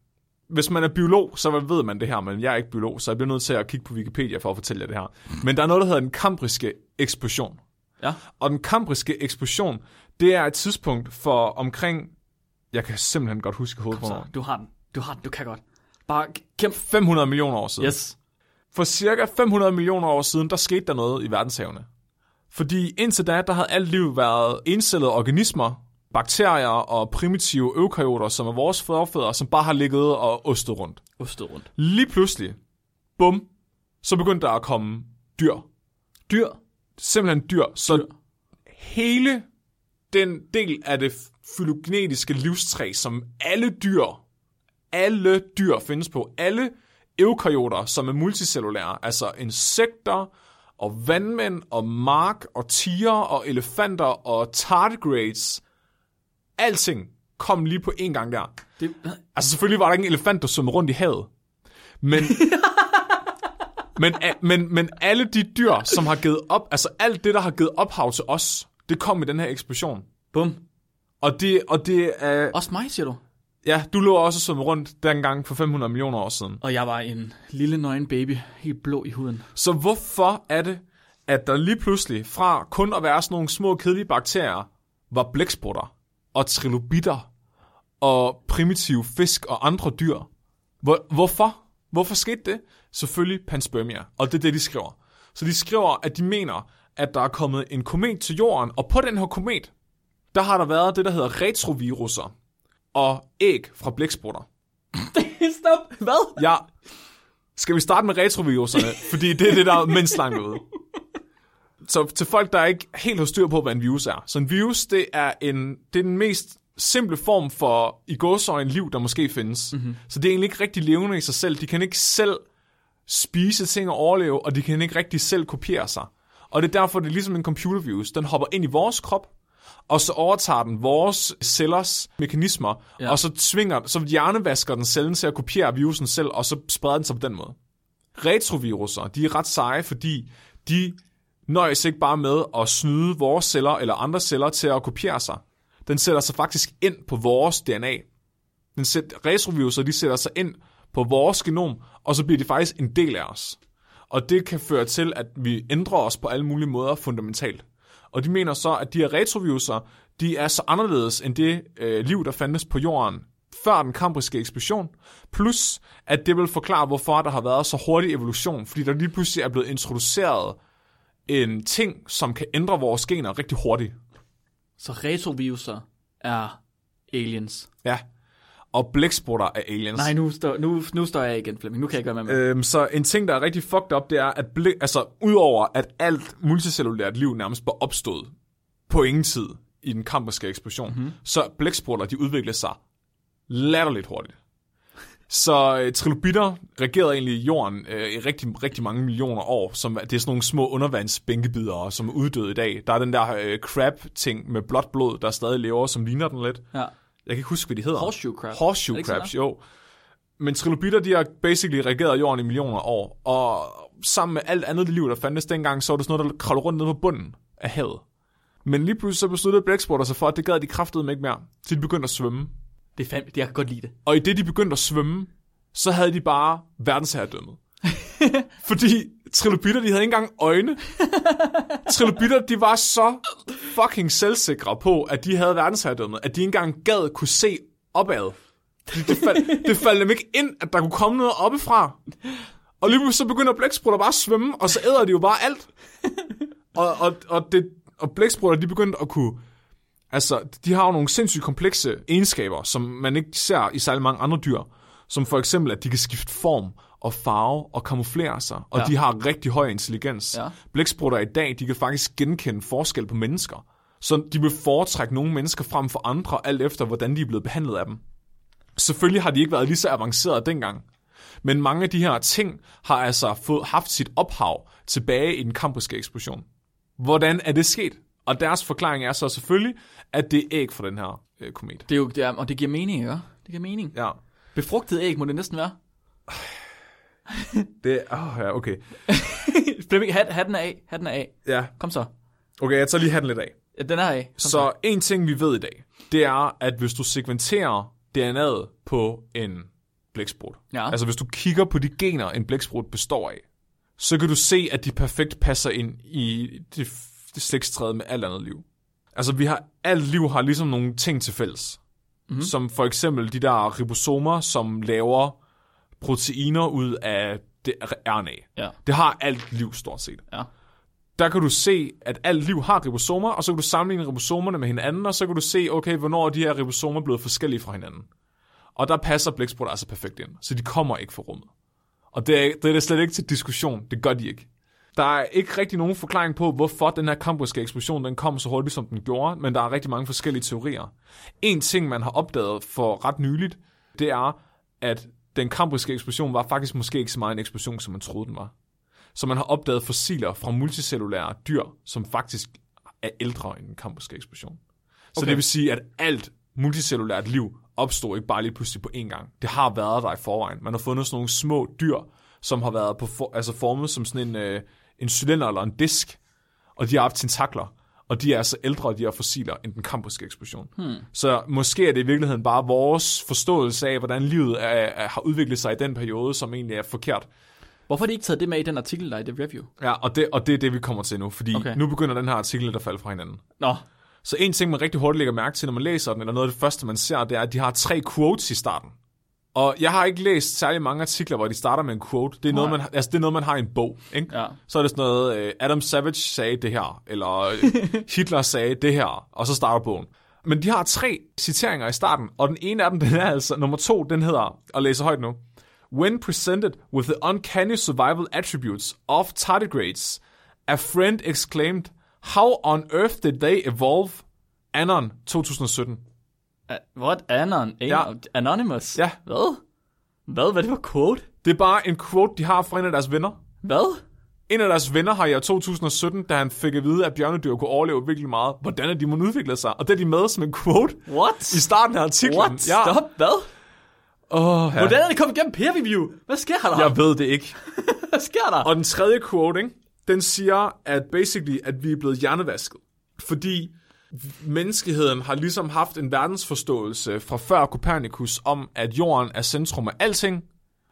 Hvis man er biolog, så ved man det her, men jeg er ikke biolog, så jeg bliver nødt til at kigge på Wikipedia for at fortælle jer det her. Men der er noget, der hedder den kambriske eksplosion. Ja. Og den kambriske eksplosion, det er et tidspunkt for omkring, jeg kan simpelthen godt huske hovedet på du har den. Du har den. Du kan godt. Bare kæmp. 500 millioner år siden. Yes. For cirka 500 millioner år siden, der skete der noget i verdenshavene. Fordi indtil da, der havde alt liv været encellede organismer, bakterier og primitive eukaryoter, som er vores forfædre, som bare har ligget og ostet rundt. Ostet rundt. Lige pludselig, bum, så begyndte der at komme dyr. Dyr. Simpelthen dyr. Så hele den del af det fylogenetiske livstræ, som alle dyr, alle dyr findes på, alle eukaryoter, som er multicellulære, altså insekter og vandmænd, og mark, og tiger, og elefanter, og tardigrades. Alting kom lige på en gang der. Det, Altså selvfølgelig var der ikke en elefant, der svømmede rundt i havet. Men, men, men, men alle de dyr, som har givet op, altså alt det, der har givet ophav til os, det kom i den her eksplosion. bum. Og det, og det er... Også mig, siger du? Ja, du lå også svømme rundt dengang for 500 millioner år siden. Og jeg var en lille nøgen baby, helt blå i huden. Så hvorfor er det, at der lige pludselig, fra kun at være sådan nogle små kedelige bakterier, var blæksprutter og trilobitter og primitive fisk og andre dyr? Hvor, hvorfor? Hvorfor skete det? Selvfølgelig panspermia, og det er det, de skriver. Så de skriver, at de mener, at der er kommet en komet til jorden, og på den her komet, der har der været det, der hedder retroviruser og æg fra blæksprutter. Stop! Hvad? Ja. Skal vi starte med retroviruserne? Fordi det er det, der er mindst langt ude. Så til folk, der ikke helt har styr på, hvad en virus er. Så en virus, det er, en, det er den mest simple form for i gåsøjne liv, der måske findes. Mm-hmm. Så det er egentlig ikke rigtig levende i sig selv. De kan ikke selv spise ting og overleve, og de kan ikke rigtig selv kopiere sig. Og det er derfor, det er ligesom en computervirus. Den hopper ind i vores krop, og så overtager den vores cellers mekanismer, Ja. og så tvinger, så hjernevasker den cellen til at kopiere virusen selv, og så spreder den sig på den måde. Retroviruser, de er ret seje, fordi de nøjes ikke bare med at snyde vores celler eller andre celler til at kopiere sig. Den sætter sig faktisk ind på vores DNA. Den sæt, retroviruser, de sætter sig ind på vores genom, og så bliver de faktisk en del af os. Og det kan føre til, at vi ændrer os på alle mulige måder fundamentalt. Og de mener så, at de her retroviruser, de er så anderledes end det øh, liv, der fandtes på jorden før den kambriske eksplosion. Plus, at det vil forklare, hvorfor der har været så hurtig evolution. Fordi der lige pludselig er blevet introduceret en ting, som kan ændre vores gener rigtig hurtigt. Så retroviruser er aliens. Ja. Og blæksprutter er aliens. Nej, nu står, nu, nu står jeg igen, Flemming. Nu kan jeg ikke være med. Øhm, så en ting, der er rigtig fucked up, det er, at blæ- altså, udover at alt multicellulært liv nærmest var opstået på ingen tid i den kambriske eksplosion, mm-hmm. så blæksprutter, de udviklede sig latterligt hurtigt. Så øh, trilobitter regerede egentlig i jorden øh, i rigtig, rigtig mange millioner år. Som, det er sådan nogle små undervandsbænkebidere, som er uddøde i dag. Der er den der øh, crab-ting med blåt blod, der stadig lever, som ligner den lidt. Ja. Jeg kan ikke huske, hvad de hedder. Horseshoe crab. Er Horseshoe crabs, jo. Men trilobitter, de har basically regeret jorden i millioner år. Og sammen med alt andet liv, der fandtes dengang, så var det sådan noget, der kravlede rundt nede på bunden af havet. Men lige pludselig så besluttede blæksprutter sig for, at det gad de kraftede ikke mere. Så de begyndte at svømme. Det er fandme, jeg kan godt lide det. Og i det, de begyndte at svømme, så havde de bare verdensherredømmet. Fordi trilobitter, de havde ikke engang øjne. trilobitter, de var så fucking selvsikre på, at de havde verdensherredømmet, at de ikke engang gad kunne se opad. Det, det, faldt, det faldt dem ikke ind, at der kunne komme noget oppefra. Og lige pludselig så begynder blæksprutter bare at svømme, og så æder de jo bare alt. Og, og, og, det, og blæksprutter, de begyndte at kunne... Altså, de har jo nogle sindssygt komplekse egenskaber, som man ikke ser i særlig mange andre dyr. Som for eksempel, at de kan skifte form og farve og kamuflere sig. Og Ja. de har rigtig høj intelligens. Ja. Blæksprutter i dag, de kan faktisk genkende forskel på mennesker. Så de vil foretrække nogle mennesker frem for andre, alt efter hvordan de er blevet behandlet af dem. Selvfølgelig har de ikke været lige så avancerede dengang. Men mange af de her ting har altså fået, haft sit ophav tilbage i den kambriske eksplosion. Hvordan er det sket? Og deres forklaring er så selvfølgelig, at det er æg fra den her øh, komet. Det er jo, det er, og det giver mening, ikke? Det giver mening. Ja. Befrugtet æg må det næsten være. Det er, oh, ja, okay. Flemming, hat, hatten er af. Hatten er af. Ja, Kom så. okay, jeg tager lige hatten lidt af. Ja, den er af. Kom Så en ting, vi ved i dag, det er, at hvis du segmenterer DNA'et på en blæksprut, Ja. altså hvis du kigger på de gener, en blæksprut består af, så kan du se, at de perfekt passer ind i det, det slægtstræde med alt andet liv. Altså vi har, alt liv har ligesom nogle ting til fælles. Mhm. Mm-hmm. Som for eksempel de der ribosomer, som laver proteiner ud af det RNA. Ja. Det har alt liv stort set Ja. der kan du se, at alt liv har ribosomer, og så kan du sammenligne ribosomerne med hinanden, og så kan du se, okay, hvornår er de her ribosomer blevet forskellige fra hinanden. Og der passer blæksprutter altså perfekt ind, så de kommer ikke fra rummet. Og det er, det er slet ikke til diskussion, det gør de ikke. Der er ikke rigtig nogen forklaring på, hvorfor den her kambriske eksplosion den kom så hurtigt, som den gjorde, men der er rigtig mange forskellige teorier. En ting, man har opdaget for ret nyligt, det er, at den kambriske eksplosion var faktisk måske ikke så meget en eksplosion, som man troede, den var. Så man har opdaget fossiler fra multicellulære dyr, som faktisk er ældre end den kampuske eksplosion. Så Okay. det vil sige, at alt multicellulært liv opstod ikke bare lige pludselig på én gang. Det har været der i forvejen. Man har fundet sådan nogle små dyr, som har været på for, altså formet som sådan en, øh, en cylinder eller en disk, og de har haft tentakler. Og de er altså ældre, de her fossiler, end den kampuske eksplosion. Hmm. Så måske er det i virkeligheden bare vores forståelse af, hvordan livet er, er, har udviklet sig i den periode, som egentlig er forkert. Hvorfor har de ikke taget det med i den artikel, der er i det review? Ja, og det, og det er det, vi kommer til nu, fordi okay. nu begynder den her artikel at falde fra hinanden. Nå, Så en ting, man rigtig hurtigt lægger mærke til, når man læser den, eller noget af det første, man ser, det er, at de har tre quotes i starten. Og jeg har ikke læst særlig mange artikler, hvor de starter med en quote. Det er, noget, man, altså, det er noget, man har i en bog. Ikke? Ja. Så er det sådan noget, øh, Adam Savage sagde det her, eller øh, Hitler sagde det her, og så starter bogen. Men de har tre citeringer i starten, og den ene af dem, den er altså, nummer to, den hedder, og læser højt nu. When presented with the uncanny survival attributes of tardigrades, a friend exclaimed, How on earth did they evolve? Anon 2017. What? Anon? Ja. Anonymous? Ja. Hvad? Hvad? Hvad er det for quote? Det er bare en quote, de har fra en af deres venner. Hvad? En af deres venner har i år 2017, da han fik at vide, at bjørnedyr kunne overleve virkelig meget, hvordan er de må udvikle sig. Og det er de med som en quote What? i starten af artiklen. What? Stop, hvad? Oh, ja. Hvordan er det kommet igennem peer review? Hvad sker der? Jeg ved det ikke. Hvad sker der? Og den tredje quote, ikke? den siger, at basically, at vi er blevet hjernevasket. Fordi menneskeheden har ligesom haft en verdensforståelse fra før Copernicus om, at jorden er centrum af alting.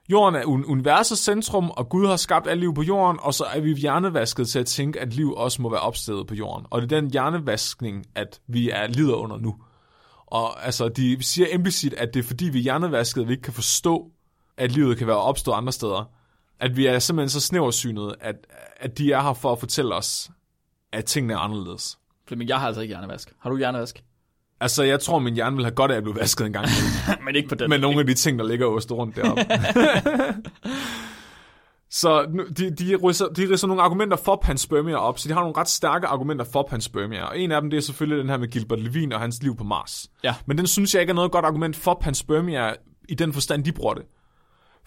Jorden er universets centrum, og Gud har skabt alt liv på jorden, og så er vi hjernevasket til at tænke, at liv også må være opstedet på jorden. Og det er den hjernevaskning, at vi er lider under nu. Og altså, de siger implicit, at det er fordi, vi er hjernevasket, at vi ikke kan forstå, at livet kan være opstået andre steder. At vi er simpelthen så snæversynet, at, at de er her for at fortælle os, at tingene er anderledes. Flemming, jeg har altså ikke hjernevask. Har du hjernevask? Altså, jeg tror, min hjerne vil have godt af at blive vasket en gang. Men ikke på den. med nogle af de ting, der ligger og rundt deroppe. så de, de, ridser, de ridser nogle argumenter for panspermia op, så de har nogle ret stærke argumenter for panspermia. Og en af dem, det er selvfølgelig den her med Gilbert Levine og hans liv på Mars. Ja. Men den synes jeg ikke er noget godt argument for panspermia i den forstand, de bruger det.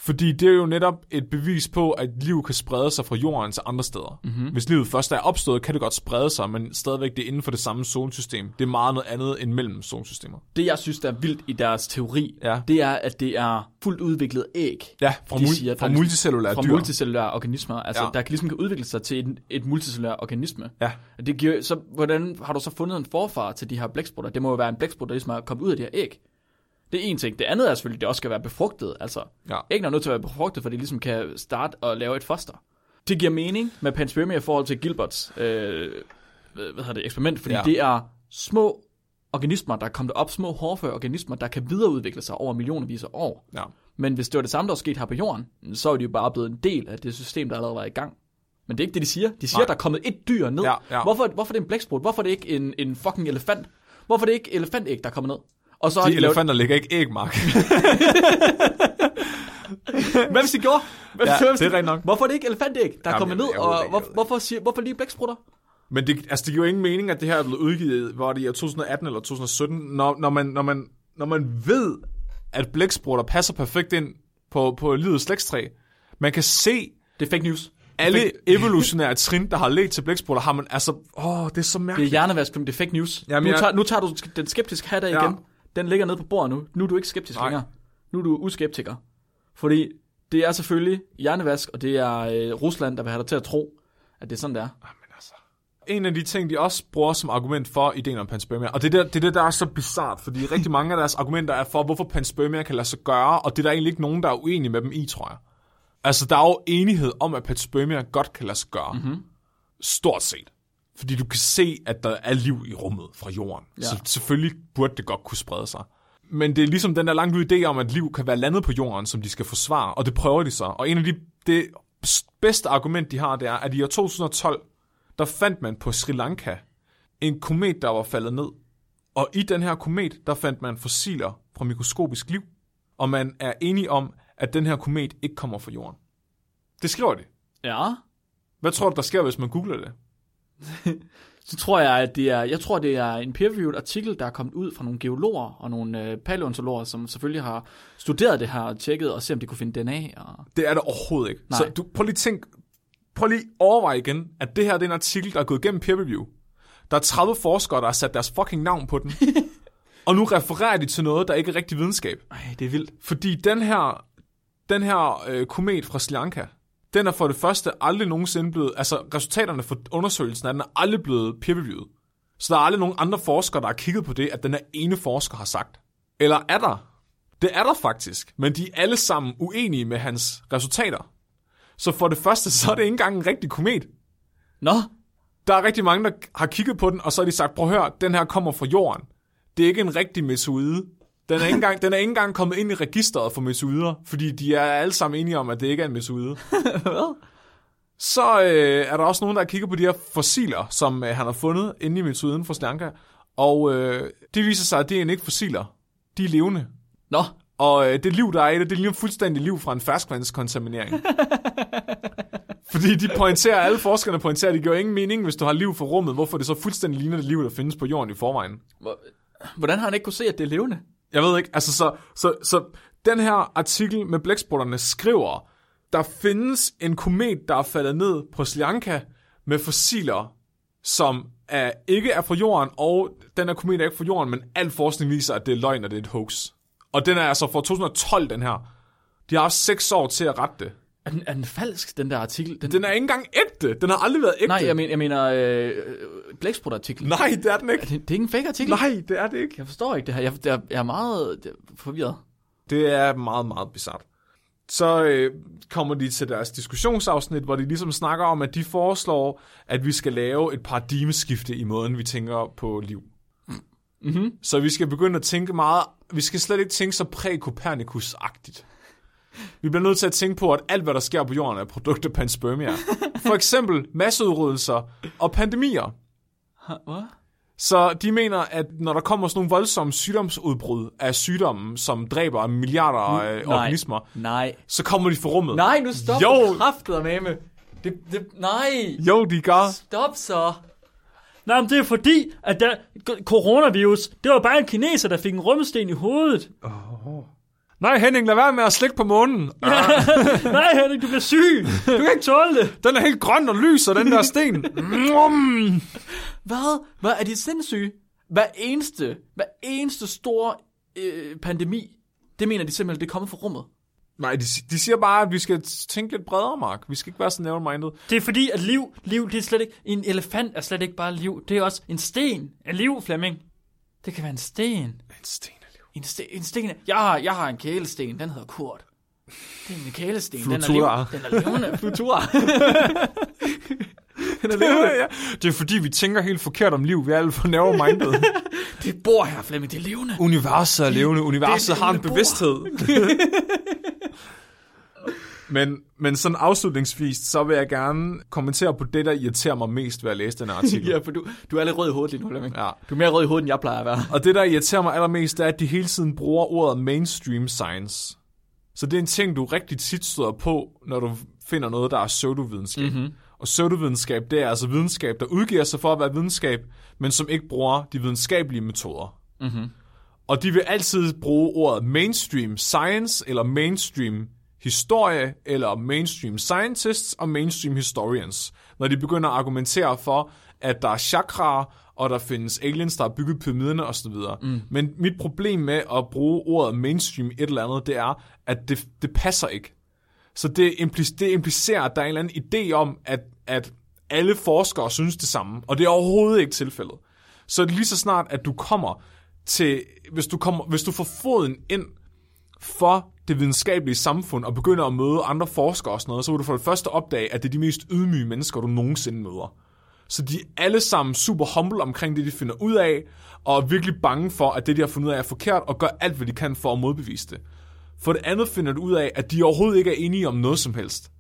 Fordi det er jo netop et bevis på, at liv kan sprede sig fra jorden til andre steder. Mhm. Mm-hmm. Hvis livet først er opstået, kan det godt sprede sig, men stadigvæk det er inden for det samme solsystem. Det er meget noget andet end mellem solsystemer. Det, jeg synes, der er vildt i deres teori, Ja. det er, at det er fuldt udviklet æg. Ja, fra, De mul- siger, fra multicellulære fra dyr. multicellulære organismer, altså Ja. ja. der kan ligesom kan udvikle sig til et, et multicellulær organisme. Ja. Og Det giver, så hvordan har du så fundet en forfar til de her blæksprutter? Det må jo være en blæksprut, der ligesom er kommet ud af de her æg. Det er en ting. Det andet er selvfølgelig, at det også skal være befrugtet. Altså, Ja. æggene er nødt til at være befrugtet, for det ligesom kan starte og lave et foster. Det giver mening med panspermia i forhold til Gilberts øh, hvad hedder det, eksperiment, fordi Ja. det er små organismer, der er kommet op, små hårdføre organismer, der kan videreudvikle sig over millionervis af år. Ja. Men hvis det var det samme, der var sket her på jorden, så er de jo bare blevet en del af det system, der allerede var i gang. Men det er ikke det, de siger. De siger, Nej. der er kommet et dyr ned. Ja, ja. Hvorfor, hvorfor er det en blæksprut? Hvorfor er det ikke en, en fucking elefant? Hvorfor er det ikke elefantæg, der er kommet ned? Og så har De de, lavet... elefanter lægger ikke æg, Mark. Hvad hvis de gjorde? Hvad, Ja, hvis det er nok. Hvorfor er det ikke elefantæg, der er Jamen, kommet ned? Og hvor, hvorfor, siger, hvorfor lige blæksprutter? Men det, altså, det giver jo ingen mening, at det her er blevet udgivet, hvor det er i 2018 eller 2017, når, når, man, når, man, når man ved, at blæksprutter passer perfekt ind på, på livets slægtstræ. Man kan se Det er fake news. alle evolutionære trin, der har ledt til blæksprutter, har man altså... Åh, det er så Det er mærkeligt. hjernevask, det er fake news. Jamen, nu, jeg- tager, nu tager du den skeptiske hat af Ja. igen. Den ligger nede på bordet nu. Nu er du ikke skeptisk Nej. længere. Nu er du uskeptiker. Fordi det er selvfølgelig hjernevask, og det er øh, Rusland, der vil have dig til at tro, at det er sådan, det er. Men altså, en af de ting, de også bruger som argument for ideen om panspermia, og det er det, det, er det der er så bizart, fordi rigtig mange af deres argumenter er for, hvorfor panspermia kan lade sig gøre, og det er der egentlig ikke nogen, der er uenige med dem i, tror jeg. Altså, der er jo enighed om, at panspermia godt kan lade sig gøre. Mm-hmm. Stort set. Fordi du kan se, at der er liv i rummet fra jorden. Ja. Så selvfølgelig burde det godt kunne sprede sig. Men det er ligesom den der langt ud idé om, at liv kan være landet på jorden, som de skal forsvare, og det prøver de så. Og en af de det bedste argument, de har, det er, at i år 2012, der fandt man på Sri Lanka en komet, der var faldet ned. Og i den her komet, der fandt man fossiler fra mikroskopisk liv. Og man er enige om, at den her komet ikke kommer fra jorden. Det skriver de. Ja. Hvad tror du, der sker, hvis man googler det? Så tror jeg, at det er, jeg tror, det er en peer-reviewed artikel, der er kommet ud fra nogle geologer og nogle øh, paleontologer, som selvfølgelig har studeret det her og tjekket og se, om de kunne finde DNA. Og... Det er det overhovedet ikke. Nej. Så du, prøv lige at tænk prøv lige at overveje igen, at det her det er en artikel, der er gået igennem peer review. Der er 30 forskere, der har sat deres fucking navn på den. og nu refererer de til noget, der ikke er rigtig videnskab. Ej, det er vildt. Fordi den her, den her øh, komet fra Sri Lanka, den er for det første aldrig nogensinde blevet, altså resultaterne for undersøgelsen er, den er aldrig blevet peer-reviewet. Så der er aldrig nogen andre forskere, der har kigget på det, at den her ene forsker har sagt. Eller er der? Det er der faktisk, men de er alle sammen uenige med hans resultater. Så for det første, så er det ikke engang en rigtig komet. Nå, Der er rigtig mange, der har kigget på den, og så har de sagt, prøv at høre, den her kommer fra jorden. Det er ikke en rigtig meteoride. Den er, ikke engang, den er ikke engang kommet ind i registret for meteorider, fordi de er alle sammen enige om, at det ikke er en meteoride. hvad? Så øh, er der også nogen, der kigger på de her fossiler, som øh, han har fundet inde i meteoriden fra Sri Lanka. Og øh, det viser sig, at det er ikke fossiler. De er levende. Nå, Og øh, det liv, der er i det, det ligner fuldstændig liv fra en ferskvandskontaminering. Fordi de pointerer, alle forskerne pointerer, at det giver ingen mening, hvis du har liv for rummet, hvorfor det så fuldstændig ligner det liv, der findes på jorden i forvejen. hvor- hvordan har han ikke kunne se, at det er levende? Jeg ved ikke, altså så, så, så den her artikel med blæksprutterne skriver, der findes en komet, der er faldet ned på Sri Lanka med fossiler, som er, ikke er fra jorden, og den her komet er ikke fra jorden, men al forskning viser, at det er løgn, og det er et hoax. Og den er altså fra 2012, den her. De har haft seks år til at rette det. Er den, er den falsk, den der artikel? Den, Den er ikke engang ægte. Den har aldrig været ægte. nej, jeg mener, jeg mener øh, Blæksprut-artiklen. Nej, det er den Er ikke. det, det er ikke en fake artikel? Nej, det er det ikke. Jeg forstår ikke det her. Jeg, jeg, jeg er meget jeg er forvirret. Det er meget, meget bizart. Så øh, kommer de til deres diskussionsafsnit, hvor de ligesom snakker om, at de foreslår, at vi skal lave et paradigmeskifte i måden, vi tænker på liv. Mm-hmm. Så vi skal begynde at tænke meget, vi skal slet ikke tænke så præ-Copernicus-agtigt. Vi bliver nødt til at tænke på, at alt, hvad der sker på jorden, er produkter af panspermia. For eksempel masseudryddelser og pandemier. Hvad? Så de mener, at når der kommer sådan nogle voldsomme sygdomsudbrud af sygdommen, som dræber milliarder af Nej. organismer, Nej. så kommer de for rummet. Nej, nu stop Jo. kraftet med med. Det, det, nej. Jo, de gør. Stop så. Nej, men det er fordi, at der, coronavirus, det var bare en kineser, der fik en rumsten i hovedet. Nej, Henning, lad være med at slikke på månen. Nej, Henrik, du bliver syg. Du kan ikke tåle det. Den er helt grøn og lyser, den der sten. Hvad? Hvad er de sindssyge? Hver eneste, hver eneste store øh, pandemi, det mener de simpelthen, det er kommet fra rummet. Nej, de, de siger bare, at vi skal tænke lidt bredere, Mark. Vi skal ikke være så narrow-minded. Det er fordi, at liv, liv, det er slet ikke, en elefant er slet ikke bare liv. Det er også en sten af liv, Flemming. Det kan være en sten. En sten. En, sten, en sten. Jeg har, jeg har en kælesten, den hedder Kurt. Det er en kælesten. Flutura. Den er, liv, den er levende. Flutura. ja. Det er fordi, vi tænker helt forkert om liv. Vi er alt for narrow-minded. det bor her, Flemming. Det er levende. Universet er levende. Universet Det er har en levende bevidsthed. Men, men sådan afslutningsvis, så vil jeg gerne kommentere på det, der irriterer mig mest ved at læse den artikel. ja, for du, du er lidt rød i hovedet lige nu, Flemming. Ja. Du er mere rød i hovedet, end jeg plejer at være. Og det, der irriterer mig allermest, det er, at de hele tiden bruger ordet mainstream science. Så det er en ting, du rigtig tit støder på, når du finder noget, der er pseudovidenskab. Mm-hmm. Og pseudovidenskab, det er altså videnskab, der udgiver sig for at være videnskab, men som ikke bruger de videnskabelige metoder. Mm-hmm. Og de vil altid bruge ordet mainstream science, eller mainstream historie, eller mainstream scientists og mainstream historians, når de begynder at argumentere for, at der er chakraer, og der findes aliens, der har bygget pyramiderne osv. Mm. Men mit problem med at bruge ordet mainstream et eller andet, det er, at det, det passer ikke. Så det, implic- det implicerer, at der er en eller anden idé om, at, at alle forskere synes det samme, og det er overhovedet ikke tilfældet. Så lige så snart, at du kommer til, hvis du, kommer, hvis du får foden ind for det videnskabelige samfund og begynder at møde andre forskere og sådan noget, så vil du for det første opdage, at det er de mest ydmyge mennesker, du nogensinde møder. Så de er alle sammen super humble omkring det, de finder ud af, og er virkelig bange for, at det, de har fundet ud af, er forkert, og gør alt, hvad de kan for at modbevise det. For det andet finder du ud af, at de overhovedet ikke er enige om noget som helst.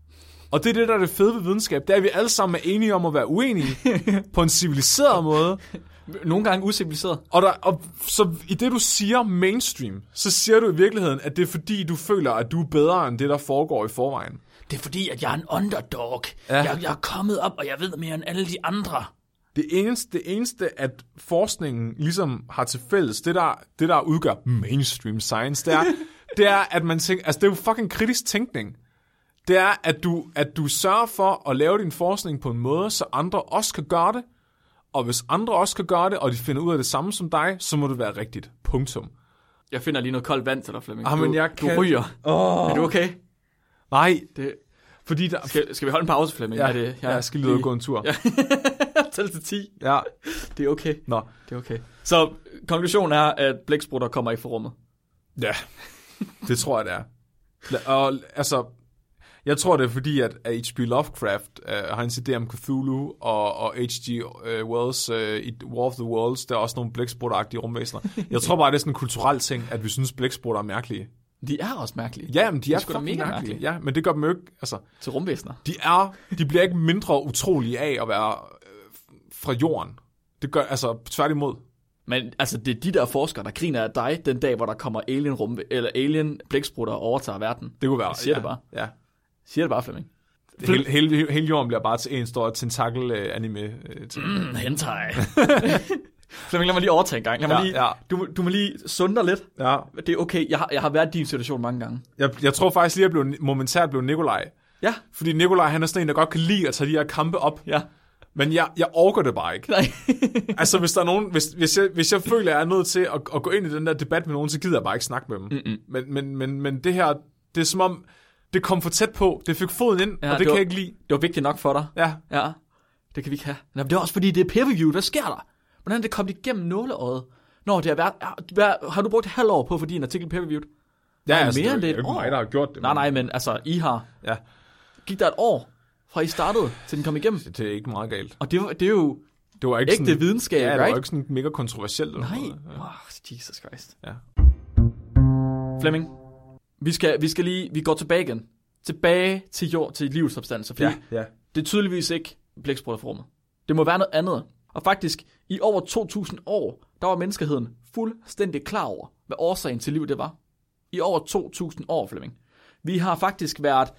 Og det er det, der er det fede ved videnskab, det er, at vi alle sammen er enige om at være uenige på en civiliseret måde, Nogle gange usiviliseret. og, der, og så i det, du siger mainstream, så siger du i virkeligheden, at det er fordi, du føler, at du er bedre end det, der foregår i forvejen. Det er fordi, at jeg er en underdog. Ja. Jeg, jeg er kommet op, og jeg ved mere end alle de andre. Det eneste, det eneste, at forskningen ligesom har til fælles, det der, det der udgør mainstream science, det er, det er, at man tænker, altså det er jo fucking kritisk tænkning. det er, at du, at du sørger for at lave din forskning på en måde, så andre også kan gøre det. Og hvis andre også kan gøre det, og de finder ud af det samme som dig, så må det være rigtigt. Punktum. Jeg finder lige noget koldt vand til dig, Flemming. Ah, men du, jeg du kan- ryger. Oh. Er du okay? Nej, Det, fordi der... skal, skal vi holde en pause, Flemming? Ja, er det, ja, jeg skal lige ud og gå en tur. Ja. Tæl til 10. Ja. Det er okay. Nå. Det er okay. Så konklusionen er, at blæksprutter kommer ikke fra rummet. Ja, det tror jeg, det er. Og altså, jeg tror, det er fordi, at H.P. Lovecraft uh, har en idé om Cthulhu, og, og H.G. Uh, Wells uh, i War of the Worlds, der er også nogle blæksprutter-agtige rumvæsener. Jeg tror bare, det er sådan en kulturel ting, at vi synes, blæksprutter er mærkelige. De er også mærkelige Ja, men de er, sgu da fucking mega mærkelige. mærkelige. Ja, men det gør dem jo ikke, altså, til rumvæsener. de er, de bliver ikke mindre utrolige af at være øh, fra jorden. Det gør, altså, tværtimod. Men altså, det er de der forskere, der griner af dig den dag, hvor der kommer alien rum eller alien blæksprutter og overtager verden. Det kunne være. Jeg siger ja, det bare. Ja. Siger det bare, Flemming. Hele, hele, hele jorden bliver bare til en stor tentakel-anime-ting. Mm, hentai. Flemming, lad mig lige overtage en gang. Lad mig Ja, lige, ja. Du, du må lige sunde dig lidt. Ja. Det er okay. Jeg har, jeg har været i din situation mange gange. Jeg, jeg tror faktisk lige, at jeg blev, momentært blev Nikolaj. Ja. Fordi Nikolaj, han er sådan en, der godt kan lide at tage de her kampe op. Ja. Men jeg, jeg orker det bare ikke. Nej. altså, hvis der er nogen, hvis, hvis, jeg, hvis jeg føler, at jeg er nødt til at, at gå ind i den der debat med nogen, så gider jeg bare ikke snakke med dem. Mm-mm. Men, men, men, men det her, det er som om, det kom for tæt på. Det fik foden ind, Ja, ja, og det, det kan var- jeg ikke lide. Det var vigtigt nok for dig. Ja, Ja. Det kan vi ikke have. Nå, men det er også fordi, det er peer-review. Hvad sker der? Hvordan er det kommet igennem nåleøjet? Nå, det har været... ja, hvad- Har du brugt et halvt år på få din artikel peer-reviewed? ja Nej, altså, mere det, end det er ikke mig, der har gjort det. Nej, men- nej, men altså, I har... Ja, Gik der et år, fra I startede, til den kom igennem? det er ikke meget galt. Og det, var- det er jo Det var ikke ægte sådan, videnskab, ja, det var right? ikke sådan mega kontroversielt. Nej. noget. Ja. Wow, Jesus Christ. Ja. Flemming, vi skal, vi skal lige... Vi går tilbage igen. Tilbage til jord, til livets substanser. Fordi Ja, ja. det er tydeligvis ikke rummet. Det må være noget andet. Og faktisk, i over 2000 år, der var menneskeheden fuldstændig klar over, hvad årsagen til liv det var. I over 2000 år, Flemming. Vi har faktisk været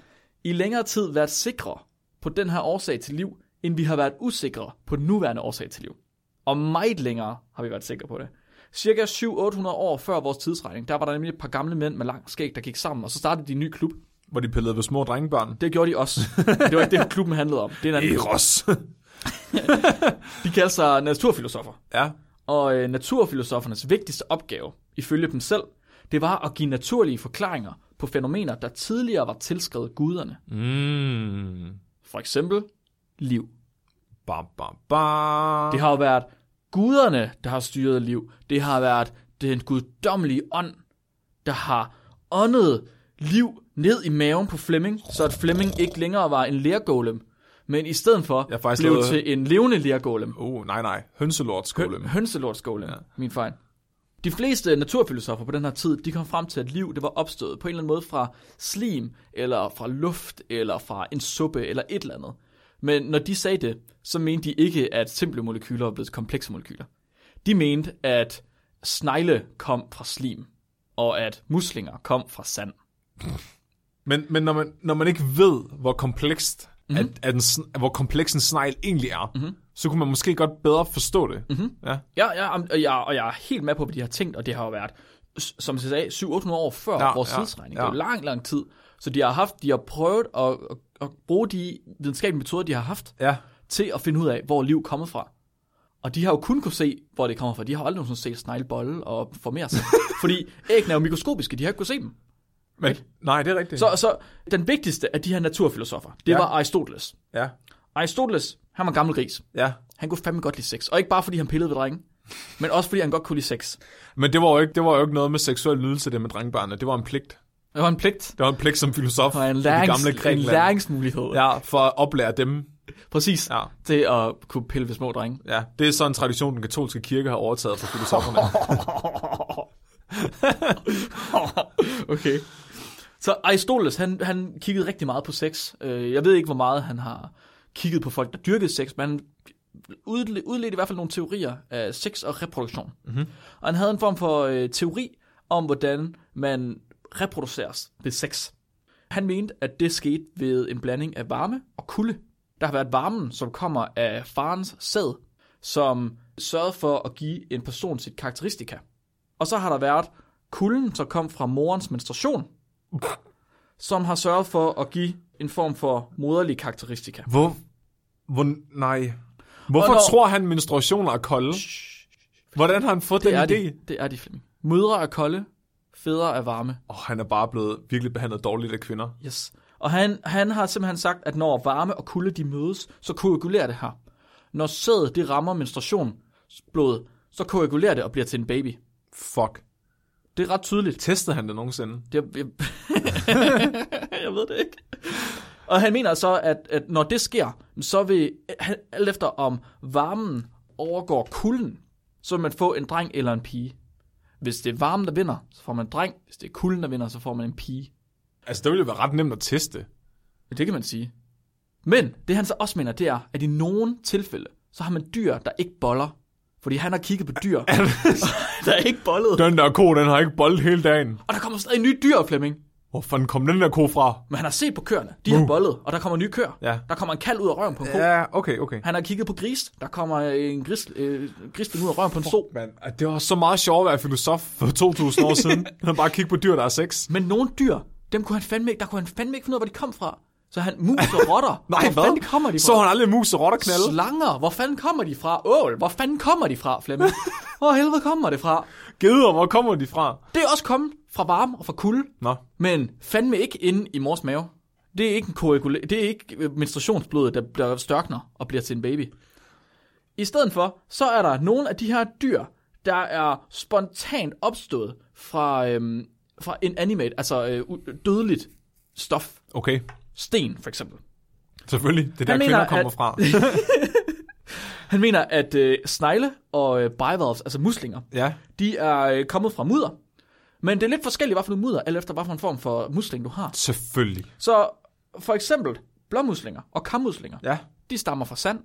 i længere tid været sikre på den her årsag til liv, end vi har været usikre på den nuværende årsag til liv. Og meget længere har vi været sikre på det. Cirka 700-800 år før vores tidsregning, der var der nemlig et par gamle mænd med lang skæg, der gik sammen, og så startede de en ny klub. Hvor de pillede ved små drengebørn. Det gjorde de også. Det var ikke det, klubben handlede om. Det er en anden. Eros. De kalder sig naturfilosofer. ja. Og øh, naturfilosofernes vigtigste opgave, ifølge dem selv, det var at give naturlige forklaringer på fænomener, der tidligere var tilskrevet guderne. Mm. For eksempel liv. Ba, ba, ba. Det har jo været guderne, der har styret liv. Det har været den guddommelige ånd, der har åndet liv ned i maven på Flemming, så at Flemming ikke længere var en lergolem, men i stedet for Jeg faktisk blev lavet- til en levende lergolem. Oh, nej, nej. Hønselordsgolem. Hø- hønselordsgolem, ja. min fejl. De fleste naturfilosofer på den her tid, de kom frem til, at liv det var opstået på en eller anden måde fra slim, eller fra luft, eller fra en suppe, eller et eller andet. Men når de sagde det, så mente de ikke, at simple molekyler var blevet komplekse molekyler. De mente, at snegle kom fra slim, og at muslinger kom fra sand. Men, men når, man, når man ikke ved, hvor komplekst, Mhm. mm-hmm. at, at en, hvor kompleks en snegl egentlig er, mm-hmm. så kunne man måske godt bedre forstå det. Mm-hmm. Ja. Ja, ja og, jeg, og jeg er helt med på, hvad de har tænkt, og det har jo været, som jeg sagde, 700-800 år før ja, Ja, vores ja, tidsregning. ja. Det er jo lang, lang tid. Så de har haft, de har prøvet at, at, at bruge de videnskabelige metoder, de har haft, ja. til at finde ud af, hvor liv er kommet fra. Og de har jo kun kunne se, hvor det kommer fra. De har aldrig nogensinde set sneglebolle og formere sig. Fordi æggene er jo mikroskopiske, de har ikke kunne se dem. Men, nej, det er rigtigt. Så, så den vigtigste af de her naturfilosofer, det ja. Var Aristoteles. Ja, Aristoteles, han var en gammel gris. ja. Han kunne fandme godt lide sex. Og ikke bare fordi han pillede ved drenge, men også fordi han godt kunne lide sex. Men det var, jo ikke, det var jo ikke noget med seksuel nydelse, det med drengebørnene. Det var en pligt. Det var en pligt. Det var en pligt som filosof Og en, i lærings, det gamle en Grækenland. læringsmulighed. Ja. For at oplære dem. Præcis. Ja. Til at kunne pille ved små drenge. Ja, det er sådan en tradition, den katolske kirke har overtaget fra filosoferne. okay. Så Aristoteles, han, han kiggede rigtig meget på sex. Øh, Jeg ved ikke, hvor meget han har kigget på folk, der dyrkede sex, men han udle- udledte i hvert fald nogle teorier af sex og reproduktion. Mm-hmm. Og han havde en form for øh, teori om, hvordan man reproduceres ved sex. Han mente, at det skete ved en blanding af varme og kulde. Der har været varmen, som kommer af farens sæd, som sørgede for at give en person sit karakteristika. Og så har der været kulden, som kom fra morens menstruation, som har sørget for at give en form for moderlig karakteristika. Hvor... Hvor... Nej. Hvorfor Og når- tror han, menstruationer er kolde? Hvordan har han fået Det den idé? de. Det er de, Flemming. Mødre er kolde, fædre er varme. Åh, oh, han er bare blevet virkelig behandlet dårligt af kvinder. Yes. Og han, han har simpelthen sagt, at når varme og kulde de mødes, så koagulerer det her. Når sædet det rammer menstruationsblodet, så koagulerer det og bliver til en baby. Fuck. Det er ret tydeligt. Testede han det nogensinde? Det, jeg, jeg ved det ikke. Og han mener så, at, at når det sker, så vil, alt efter om varmen overgår kulden, så vil man få en dreng eller en pige. Hvis det er varmen, der vinder, så får man en dreng. Hvis det er kulden, der vinder, så får man en pige. Altså, det ville jo være ret nemt at teste. Det kan man sige. Men det han så også mener, det er, at i nogle tilfælde, så har man dyr, der ikke boller. Fordi han har kigget på dyr, der er ikke bollet. Den der ko, den har ikke boldet hele dagen. Og der kommer stadig nye dyr, Flemming. Hvor fanden kom den der ko fra? Men han har set på køerne. De har bollet, og der kommer nye køer. Ja. Der kommer en kald ud af røven på en ko. Ja, okay, okay. Han har kigget på gris. Der kommer en gris, øh, grisling ud af røven på en so. Man, det var så meget sjovt at være filosof for 2000 år siden. Han bare kigge på dyr, der er sex. Men nogle dyr, dem kunne han fandme ikke, der kunne han fandme ikke finde ud af, hvor de kom fra. Så han mus og rotter. Nej, hvor hvad? fanden kommer de fra? Så han aldrig mus og rotter knalde. Slanger, hvor fanden kommer de fra? Ål, hvor fanden kommer de fra, Flemming? Hvor helvede kommer det fra? Geder, hvor kommer de fra? Det er også kommet fra varme og fra kulde, Nå, men fandme ikke inde i mors mave. Det er ikke en koagula- det er ikke øh, menstruationsblodet, der bliver størkner og bliver til en baby. I stedet for, så er der nogle af de her dyr, der er spontant opstået fra, øhm, fra en animate, altså øh, dødeligt stof. okay. Sten, for eksempel. Selvfølgelig. Det er der, Han kvinder mener, kommer at- fra. Han mener, at øh, snegle og øh, bivalves, altså muslinger, Ja. de er øh, kommet fra mudder. Men det er lidt forskelligt, hvad for noget mudder, alt efter hvad for en form for musling, du har. Selvfølgelig. Så for eksempel blåmuslinger og kammuslinger, Ja. de stammer fra sand.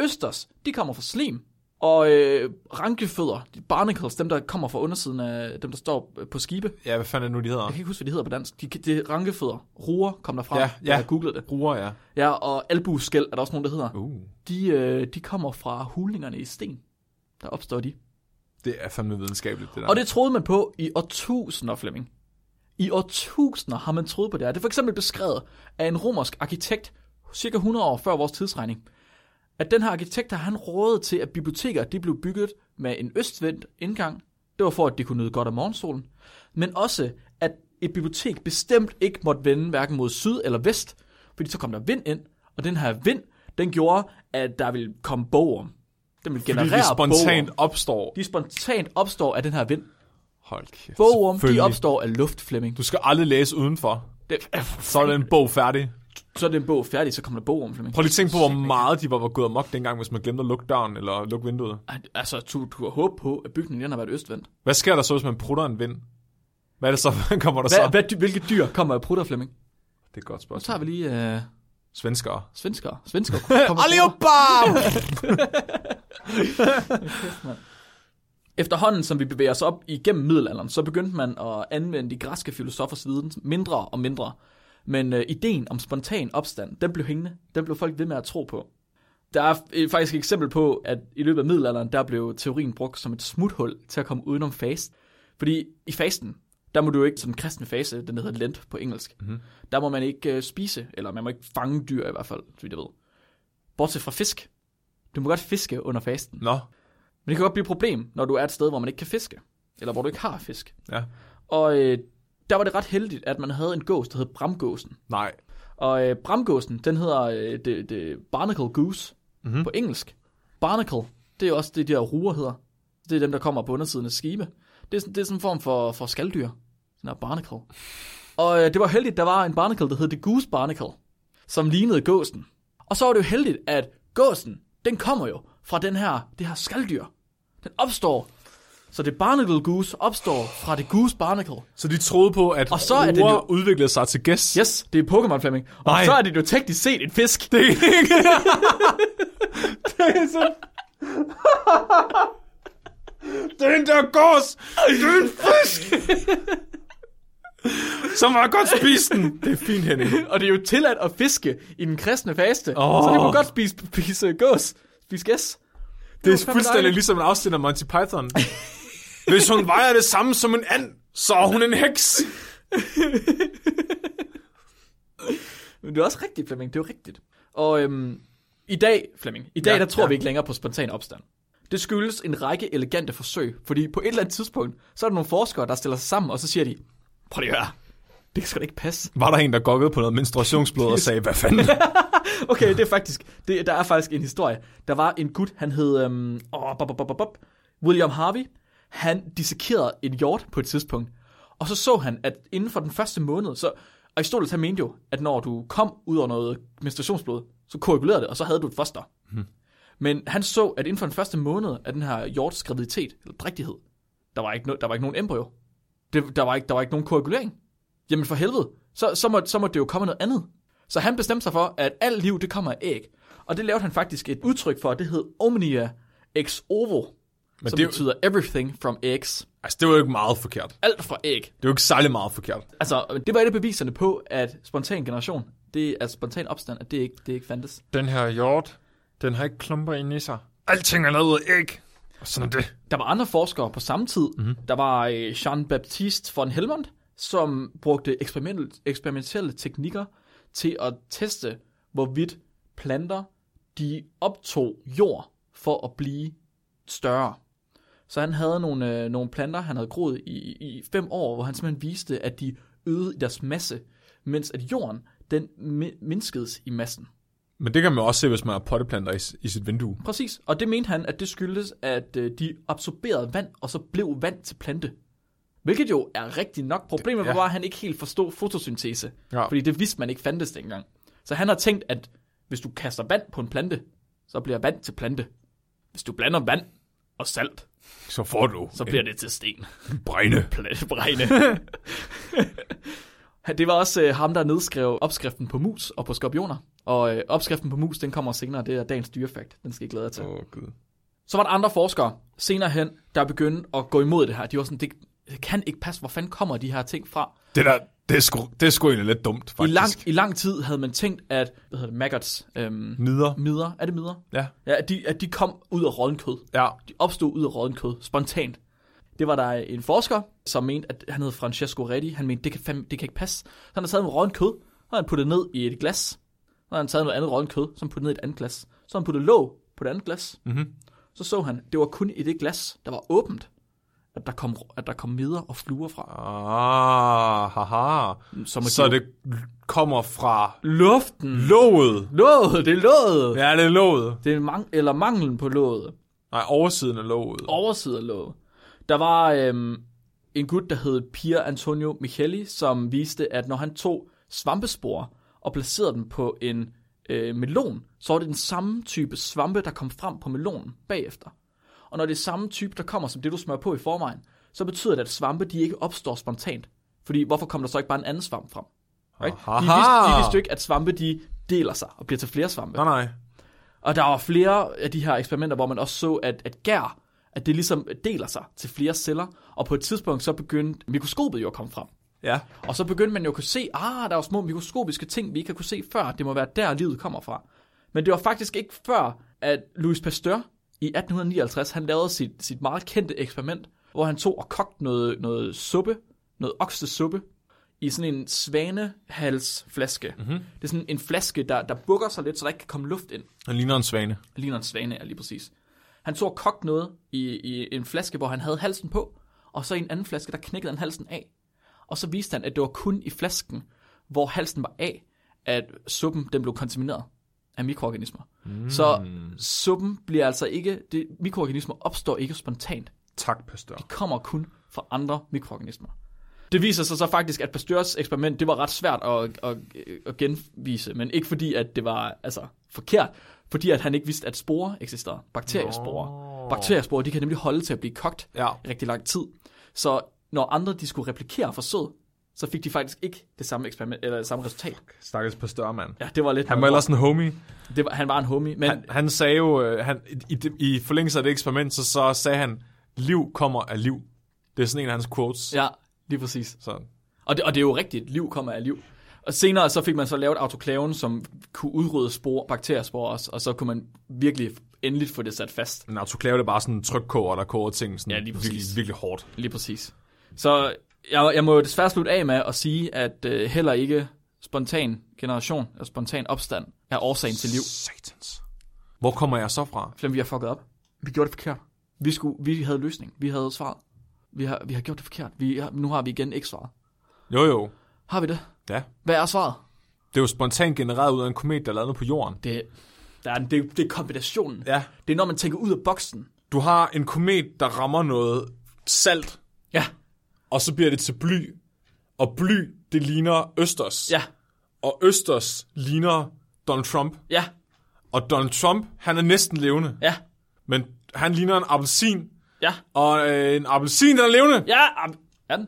Østers, de kommer fra slim. Og øh, rankefødder, de barnacles, dem der kommer fra undersiden af dem, der står på skibe. Ja, hvad fanden er det nu, de hedder? Jeg kan ikke huske, hvad de hedder på dansk. De, de er rankefødder. Ruer kom derfra. Ja, ja. Jeg har googlet det. Bruger, ja. Ja, og albueskæld er der også nogen, der hedder. Uh. De, øh, de kommer fra hulningerne i sten. Der opstår de. Det er fandme videnskabeligt, det der. Og det troede man på i årtusinder, Flemming. I årtusinder har man troet på det her. Det er for eksempel beskrevet af en romersk arkitekt, cirka 100 år før vores tidsregning, at den her arkitekt, der han rådede til, at biblioteker de blev bygget med en østvendt indgang. Det var for, at de kunne nyde godt af morgensolen. Men også, at et bibliotek bestemt ikke måtte vende hverken mod syd eller vest, fordi så kom der vind ind, og den her vind, den gjorde, at der ville komme bogorm. Den Fordi generere de spontant bogorm. opstår. De spontant opstår af den her vind. Hold kæft. Bogorm, de opstår af luft, Flemming. Du skal aldrig læse udenfor. Det, Så er den bog færdig. så er den bog færdig, så kommer der bogorm, Flemming. Prøv lige at tænke på, hvor meget de var, var gået amok dengang, hvis man glemte at lukke døren eller lukke vinduet. Altså, du, du har håb på, at bygningen den har været østvendt. Hvad sker der så, hvis man prutter en vind? Hvad er det så? Kommer der Hvad, så? hvad, hvilke dyr kommer af prutter, Flemming? Det er et godt Så spørgsmål. tager vi lige øh, Svenskere. svenskere. Svenskere. Allihopa! Efterhånden, som vi bevæger os op igennem middelalderen, så begyndte man at anvende de græske filosofers viden mindre og mindre. Men øh, ideen om spontan opstand, den blev hængende. Den blev folk ved med at tro på. Der er øh, faktisk et eksempel på, at i løbet af middelalderen, der blev teorien brugt som et smuthul til at komme udenom fast. Fordi i fasten, der må du jo ikke, som en kristen fase, den hedder Lent på engelsk, mm-hmm. der må man ikke øh, spise, eller man må ikke fange dyr i hvert fald, så vidt jeg ved. Bortset fra fisk. Du må godt fiske under fasten. Nå, Men det kan godt blive et problem, når du er et sted, hvor man ikke kan fiske. Eller hvor du ikke har fisk. ja. Og øh, der var det ret heldigt, at man havde en gås, der hed bramgåsen. Nej. Og øh, bramgåsen, den hedder øh, det, det barnacle goose mm-hmm. på engelsk. Barnacle, det er også det, de her ruer hedder. Det er dem, der kommer på undersiden af skibe. Det er, sådan, det er sådan en form for, for skalddyr. Sådan her barnacle. Og øh, det var heldigt, der var en barnacle, der hed det goose barnacle, som lignede gåsen. Og så var det jo heldigt, at gåsen, den kommer jo fra den her, det her skalddyr. Den opstår. Så det barnacle goose opstår fra det goose barnacle. Så de troede på, at Og så er det jo- udviklede sig til gæst. Yes, det er Pokémon Flemming. Og Nej. så er det jo teknisk set en fisk. Det er ikke... det er så... Den der gås, det er en fisk! Så må jeg godt spise den. Det er fint, Henning. Og det er jo tilladt at fiske i den kristne faste. Åh. Så det kunne godt spise, spise gås. Spise gæs. Det var er fuldstændig dejligt. ligesom en afsnit af Monty Python. Hvis hun vejer det samme som en and, så er hun en heks. Men det er også rigtigt, Flemming. Det er jo rigtigt. Og øhm, i dag, Flemming, i dag Ja, der tror ja. vi ikke længere på spontan opstand. Det skyldes en række elegante forsøg, fordi på et eller andet tidspunkt, så er der nogle forskere, der stiller sig sammen, og så siger de, prøv lige at høre, det skal da ikke passe. Var der en, der gokkede på noget menstruationsblod og sagde, hvad fanden? Okay, det er faktisk, det, der er faktisk en historie. Der var en gut, han hed, øhm, åh, bop, bop, bop, bop, William Harvey. Han dissekerede en hjort på et tidspunkt. Og så så han, at inden for den første måned, så Aristoteles han mente jo, at når du kom ud over noget menstruationsblod, så koagulerede det, og så havde du et foster. Hmm. Men han så, at inden for den første måned af den her hjorts graviditet, eller drægtighed, der var ikke, no, der var ikke nogen embryo. Det, der, var ikke, der var ikke nogen koagulering. Jamen for helvede, så, så, må, så må det jo komme noget andet. Så han bestemte sig for, at alt liv, det kommer af æg. Og det lavede han faktisk et udtryk for, det hed Omnia ex ovo, Men som det er jo- betyder everything from eggs. altså, det var jo ikke meget forkert. Alt fra æg. Det er jo ikke særlig meget forkert. Altså, det var et af beviserne på, at spontan generation, det er spontan opstand, at det ikke, det ikke fandtes. Den her hjort, den har ikke klumper inde i sig. Alting er lavet af æg. Og sådan er det. Der var andre forskere på samme tid. Mhm. Mm-hmm. Der var øh, Jean-Baptiste von Helmont, som brugte eksperiment, eksperimentelle teknikker til at teste, hvorvidt planter de optog jord for at blive større. Så han havde nogle, øh, nogle planter, han havde groet i, i fem år, hvor han simpelthen viste, at de øgede i deres masse, mens at jorden, den mi- mindskedes i massen. Men det kan man også se, hvis man har potteplanter i, i sit vindue. Præcis, og det mente han, at det skyldtes, at øh, de absorberede vand, og så blev vand til plante. Hvilket jo er rigtigt nok. Problemet var Ja. bare, at han ikke helt forstod fotosyntese. Ja. Fordi det vidste man ikke fandtes dengang. Så han har tænkt, at hvis du kaster vand på en plante, så bliver vand til plante. Hvis du blander vand og salt, Så får du så bliver det til sten. en brænde. Plantebregne. det var også øh, ham, der nedskrev opskriften på mus og på skorpioner. Og øh, opskriften på mus, den kommer senere. Det er dagens dyrefakt. Den skal I glæde jer til. Åh, oh, gud. Så var der andre forskere senere hen, der begyndte at gå imod det her. De var sådan, det, det kan ikke passe, hvor fanden kommer de her ting fra? Det der, det er sgu, det er sgu egentlig lidt dumt, I faktisk. lang, I lang tid havde man tænkt, at, hvad hedder det, maggots, øhm, Midder. midder, er det midder? Ja. Ja, at de, at de kom ud af rådden kød. Ja. De opstod ud af rådden kød, spontant. Det var der en forsker, som mente, at han hed Francesco Redi. Han mente, det kan, fandme, det kan ikke passe. Så han har taget en rådden kød, har han puttet ned i et glas. Så har han taget noget andet rådden kød, som puttet ned i et andet glas. Så han puttet låg på det andet glas. Mm-hmm. Så så han, det var kun i det glas, der var åbent, at der kom, at der kom midder og fluer fra. Ah, haha. Som Så det kommer fra luften. låget. Låget, det er låget. Ja. Det er låget. Det er mang- eller manglen på låget. Nej, oversiden af låget. Overside af låget. Der var øhm, en gut, der hed Pier Antonio Micheli, som viste, at når han tog svampespor og placerede dem på en øh, melon, så var det den samme type svampe, der kom frem på melonen bagefter. Og når det er samme type, der kommer som det, du smører på i forvejen, så betyder det, at svampe de ikke opstår spontant. Fordi hvorfor kom der så ikke bare en anden svamp frem? Right? De, vidste, de vidste jo ikke, at svampe de deler sig og bliver til flere svampe. Nej, nej. Og der var flere af de her eksperimenter, hvor man også så, at, at gær, at det ligesom deler sig til flere celler, og på et tidspunkt så begyndte mikroskopet jo at komme frem. Ja. Og så begyndte man jo at kunne se, ah, der er jo små mikroskopiske ting, vi ikke har kunne se før. Det må være der, livet kommer fra. Men det var faktisk ikke før, at Louis Pasteur i 1859, han lavede sit, sit meget kendte eksperiment, hvor han tog og kogte noget, noget suppe, noget oksesuppe, i sådan en svanehalsflaske. Mm-hmm. Det er sådan en flaske, der, der bukker sig lidt, så der ikke kan komme luft ind. Han ligner en svane. Det ligner en svane, er lige præcis. Han tog og kogte noget i, i en flaske, hvor han havde halsen på, og så i en anden flaske, der knækkede han halsen af. Og så viste han, at det var kun i flasken, hvor halsen var af, at suppen den blev kontamineret af mikroorganismer. Mm. Så suppen bliver altså ikke, det, mikroorganismer opstår ikke spontant. Tak, Pastor. De kommer kun fra andre mikroorganismer. Det viser sig så faktisk, at Pasteurs eksperiment, det var ret svært at, at, at genvise, men ikke fordi, at det var altså, forkert, fordi at han ikke vidste, at sporer eksisterede. Bakteriesporer. Bakteriesporer, de kan nemlig holde til at blive kogt Ja. rigtig lang tid. Så når andre de skulle replikere forsøget, så fik de faktisk ikke det samme eksperiment eller det samme resultat. Stakkels Pastor, mand. Ja, det var lidt Han var ellers en homie. det var, han var en homie, men Han, han sagde jo, øh, han, i, i, i forlængelse af det eksperiment, så, så sagde han, liv kommer af liv. Det er sådan en af hans quotes. ja, lige præcis. Så, Og det, og det er jo rigtigt, liv kommer af liv. Og senere så fik man så lavet autoklaven, som kunne udrydde spor, bakteriespor også, og så kunne man virkelig endeligt få det sat fast. en autoklave, det er bare sådan en trykkoger, der koger ting sådan Ja, lige præcis. virkelig, virkelig hårdt. Lige præcis. Så jeg, jeg må jo desværre slutte af med at sige, at øh, heller ikke spontan generation, eller spontan opstand, er årsagen til liv. Satans. Hvor kommer jeg så fra? Flem, vi har fucket op. Vi gjorde det forkert. Vi, skulle, vi havde løsning. Vi havde svaret. Vi har, vi har gjort det forkert. Vi har, nu har vi igen ikke svaret. Jo, jo. Har vi det? Ja. Hvad er svaret? Det er jo spontant genereret ud af en komet, der er lavet på jorden. Det, der er, det, det er kombinationen. Ja. Det er når man tænker ud af boksen. Du har en komet, der rammer noget salt, Ja, og så bliver det til bly. Og bly, det ligner Østers. ja, Og Østers ligner Donald Trump. ja, Og Donald Trump, han er næsten levende. ja, Men han ligner en appelsin. ja. Og øh, en appelsin, der er levende. Ja, er den?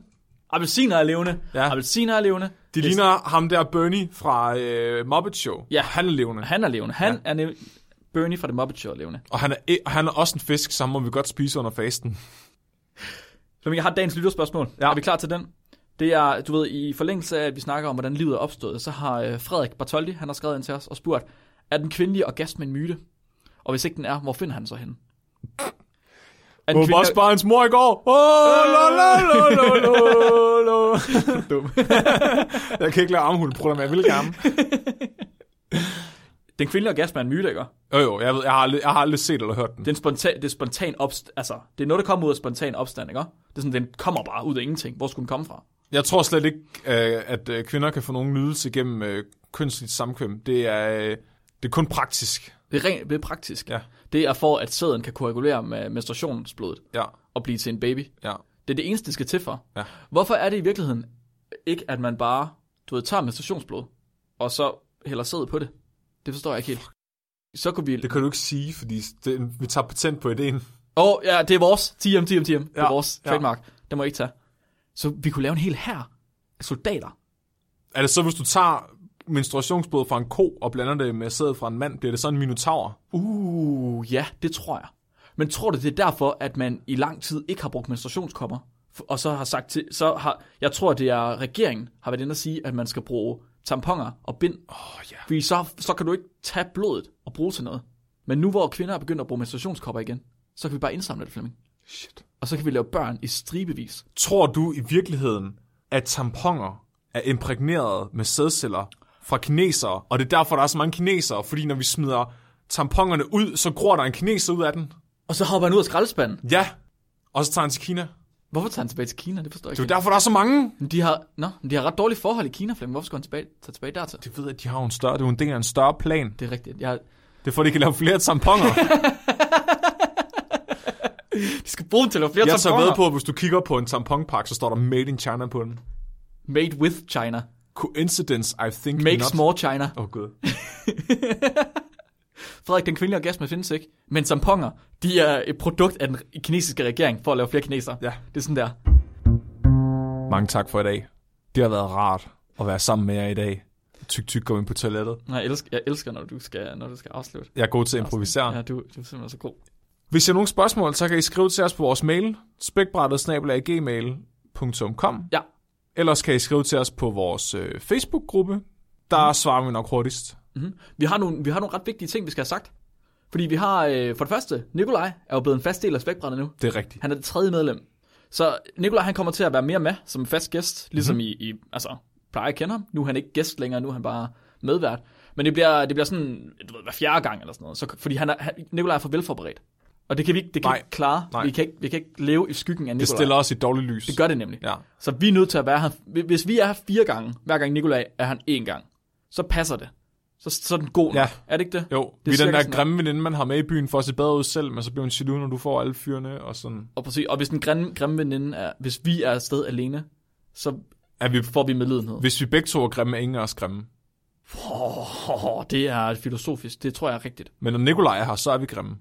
Appelsiner er levende. Ja. Appelsiner er levende. De ligner ham der Bernie fra øh, Muppet Show. Ja. Han er levende. Han er levende. Han ja. er Bernie fra The Muppet Show er levende. Og han er, han er også en fisk, så må vi godt spise under fasten. Så jeg har dagens lytterspørgsmål. Ja. Er vi klar til den? Det er, du ved, i forlængelse af, at vi snakker om, hvordan livet er opstået, så har øh, Frederik Bartoldi, han har skrevet ind til os og spurgt, er den kvindelige orgasme en myte? Og hvis ikke den er, hvor finder han så henne? Er den også bare hans mor i går. Oh, lo, lo, lo, lo, lo, lo. Dum. jeg kan ikke lade armhuleprutter, men jeg vil gerne. Den kvindelige orgasme er en myte, ikke? Jo, jo, jeg, ved, jeg, har aldrig, jeg har aldrig set eller hørt den. Det er, en spontan, det er spontan opst, altså, det er noget, der kommer ud af spontan opstand, ikke? Det er sådan, den kommer bare ud af ingenting. Hvor skulle den komme fra? Jeg tror slet ikke, øh, at øh, kvinder kan få nogen nydelse gennem øh, kønsligt samkvem. Det er, det er kun praktisk. Det er, rent, det er praktisk. Ja. Det er for, at sæden kan koagulere med menstruationsblodet Ja, og blive til en baby. ja. Det er det eneste, det skal til for. Ja. Hvorfor er det i virkeligheden ikke, at man bare, du ved, tager menstruationsblod, og så hælder sæd på det? Det forstår jeg ikke helt. Så kunne vi... Det kan du ikke sige, fordi det, vi tager patent på ideen. Åh, oh, ja, det er vores. TM, TM, TM. Det er Ja, vores ja. trademark. Det må jeg ikke tage. Så vi kunne lave en hel her af soldater. Er det så, hvis du tager menstruationsblod fra en ko og blander det med sæd fra en mand, bliver det så en minotaur? Uh, ja, det tror jeg. Men tror du, det er derfor, at man i lang tid ikke har brugt menstruationskopper? Og så har sagt til, så har, jeg tror, det er regeringen har været inde at sige, at man skal bruge tamponer og bind. Oh, ja. Fordi så, så kan du ikke tage blodet og bruge til noget. Men nu hvor kvinder er begyndt at bruge menstruationskopper igen, så kan vi bare indsamle det, Flemming. Shit. Og så kan vi lave børn i stribevis. Tror du i virkeligheden, at tamponer er imprægneret med sædceller fra kinesere, og det er derfor, der er så mange kinesere, fordi når vi smider tamponerne ud, så gror der en kineser ud af den. Og så hopper han ud af skraldespanden. Ja, og så tager han til Kina. Hvorfor tager han tilbage til Kina? Det forstår jeg Det er ikke. jo derfor, der er så mange. Men De har, men de har ret dårlige forhold i Kina, Flemming. Hvorfor skal han tilbage, tage tilbage dertil? De ved, at de har jo en større, det er jo en del af en større plan. Det er rigtigt. Jeg, Det er for, at de kan lave flere tamponer. de skal bruge dem til at lave flere Jeg tager tamponer. ved på, at hvis du kigger på en tamponpakke, så står der Made in China på den. Made with China. Coincidence, I think Makes not. more China. Åh, oh, gud. Frederik, den kvindelige orgasme findes ikke. Men tamponer, de er et produkt af den kinesiske regering for at lave flere kinesere. Ja. Det er sådan der. Mange tak for i dag. Det har været rart at være sammen med jer i dag. Tyk, tyk, gå ind på toilettet. Nej, jeg elsker, jeg elsker når, du skal, når du skal afslutte. Jeg er god til at improvisere. Ja, du, du er simpelthen så god. Hvis I har nogle spørgsmål, så kan I skrive til os på vores mail, spækbrættet-gmail.com. Ja. Ellers kan I skrive til os på vores øh, Facebook-gruppe. Der mm. svarer vi nok hurtigst. Mm-hmm. Vi, har nogle, vi har nogle ret vigtige ting, vi skal have sagt. Fordi vi har, øh, for det første, Nikolaj er jo blevet en fast del af spækbrættet nu. Det er rigtigt. Han er det tredje medlem. Så Nikolaj han kommer til at være mere med som fast gæst, ligesom Mhm. mm-hmm. i, i, altså, plejer at kende ham. Nu er han ikke gæst længere, nu er han bare medvært. Men det bliver, det bliver sådan, du ved, hver fjerde gang eller sådan noget. Så, fordi han er, han, Nikolaj er for velforberedt. Og det kan vi ikke, det kan Nej. ikke klare. Nej. Vi kan ikke, vi kan ikke leve i skyggen af Nikolaj. Det stiller os i et dårligt lys. Det gør det nemlig. Ja. Så vi er nødt til at være her. Hvis vi er her fire gange, hver gang Nikolaj er han én gang, så passer det. Så, så er den god nok. Ja. Er det ikke det? Jo, Det er vi er den der grimme veninde, man har med i byen for at se bedre ud selv, men så bliver hun jaloux, når du får alle fyrene, og sådan. Og, præcis, og hvis den grimme, grimme veninde er, hvis vi er afsted alene, så Er vi, får vi medlidenhed. hvis vi begge to er grimme, er ingen af os grimme. Oh, det er filosofisk. Det tror jeg er rigtigt. Men når Nikolaj er her, så er vi grimme.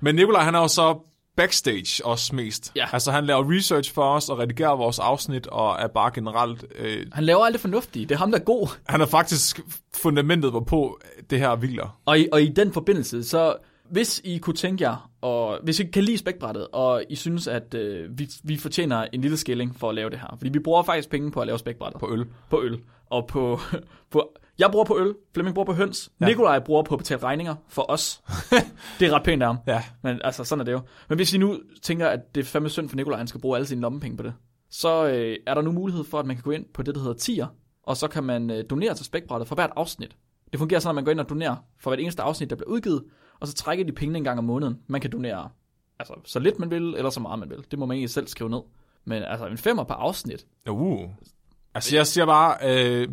Men Nikolaj, han er jo så backstage også mest. Ja. Altså, han laver research for os og redigerer vores afsnit, og er bare generelt... Øh, Han laver alt det fornuftige. Det er ham, der er god. han er faktisk fundamentet, hvorpå det her hviler. Og i, og i den forbindelse, så hvis I kunne tænke jer, og hvis I kan lide spækbrættet, og I synes, at øh, vi, vi fortjener en lille skilling for at lave det her. Fordi vi bruger faktisk penge på at lave spækbrættet. På øl. på øl. Og på, på jeg bruger på øl, Flemming bruger på høns, ja. Nikolaj bruger på at betale regninger for os. det er ret pænt af ham. Ja. Men altså, sådan er det jo. Men hvis I nu tænker, at det er fandme synd for Nikolaj, at han skal bruge alle sine lommepenge på det, så øh, er der nu mulighed for, at man kan gå ind på det, der hedder tier, og så kan man øh, donere til spækbrættet for hvert afsnit. Det fungerer sådan, at man går ind og donerer for hvert eneste afsnit, der bliver udgivet, og så trækker de pengene en gang om måneden. Man kan donere altså, så lidt man vil, eller så meget man vil. Det må man ikke selv skrive ned. Men altså en femmer per afsnit, Uh. Altså, jeg siger bare, øh,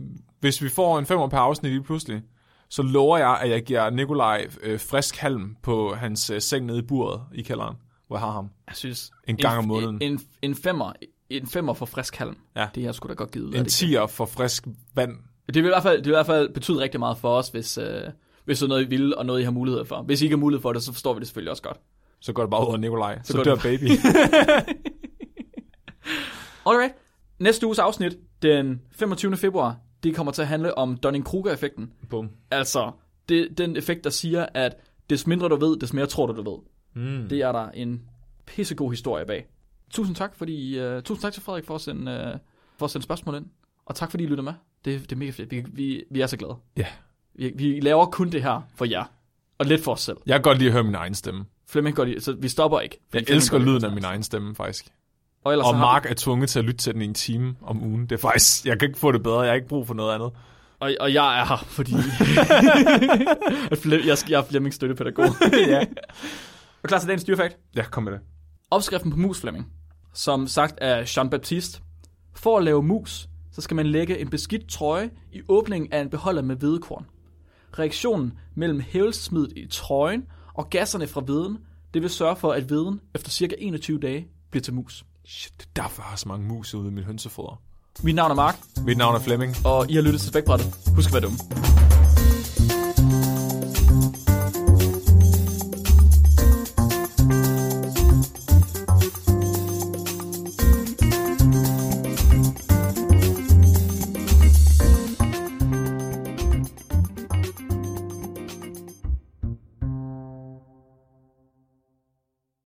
hvis vi får en femmer per afsnit lige pludselig, så lover jeg, at jeg giver Nikolaj øh, frisk halm på hans øh, seng nede i buret i kælderen, hvor jeg har ham. jeg synes... En gang om måneden. En, en, femmer, en femmer for frisk halm. Ja. Det er jeg sgu da godt givet En tiger for frisk vand. Det vil i hvert fald, det vil i hvert fald betyde rigtig meget for os, hvis, øh, hvis det er noget, I vil, og noget, I har mulighed for. Hvis I ikke har mulighed for det, så forstår vi det selvfølgelig også godt. Så går det bare ud af Nikolaj. Så, så dør det- baby. Alright. Næste uges afsnit, den 25. februar, det kommer til at handle om Dunning-Kruger-effekten. Bum. Altså, det, den effekt, der siger, at des mindre du ved, des mere tror du, du ved. Mm. Det er der en pissegod historie bag. Tusind tak, fordi, uh, tusind tak til Frederik for at, sende, uh, for at sende spørgsmål ind. Og tak fordi I lytter med. Det, det er mega fedt. Vi, vi, vi er så glade. Ja. Vi, vi laver kun det her for jer. Og lidt for os selv. Jeg kan godt lide at høre min egen stemme. Flemming går lige, så vi stopper ikke. Jeg Flemming elsker lyden af min egen stemme, faktisk. Og, ellers Og har Mark er tvunget til at lytte til den i en time om ugen. Det er faktisk, jeg kan ikke få det bedre. Jeg har ikke brug for noget andet. Og, og jeg er her, fordi jeg, jeg er Flemmings støttepædagog. ja. Og klar til dagens dyrefakt? Ja, kom med det. Opskriften på mus, Flemming, som sagt af Jean-Baptiste. For at lave mus, så skal man lægge en beskidt trøje i åbningen af en beholder med hvedekorn. Reaktionen mellem hævelsesmidlet i trøjen og gasserne fra hveden, det vil sørge for, at hveden efter cirka 21 dage bliver til mus. Shit, det er derfor, jeg har så mange mus ude i mit hønsefoder. Mit navn er Mark, Mit navn er Flemming. og I har lyttet til Spækbrættet. Husk at være dumme.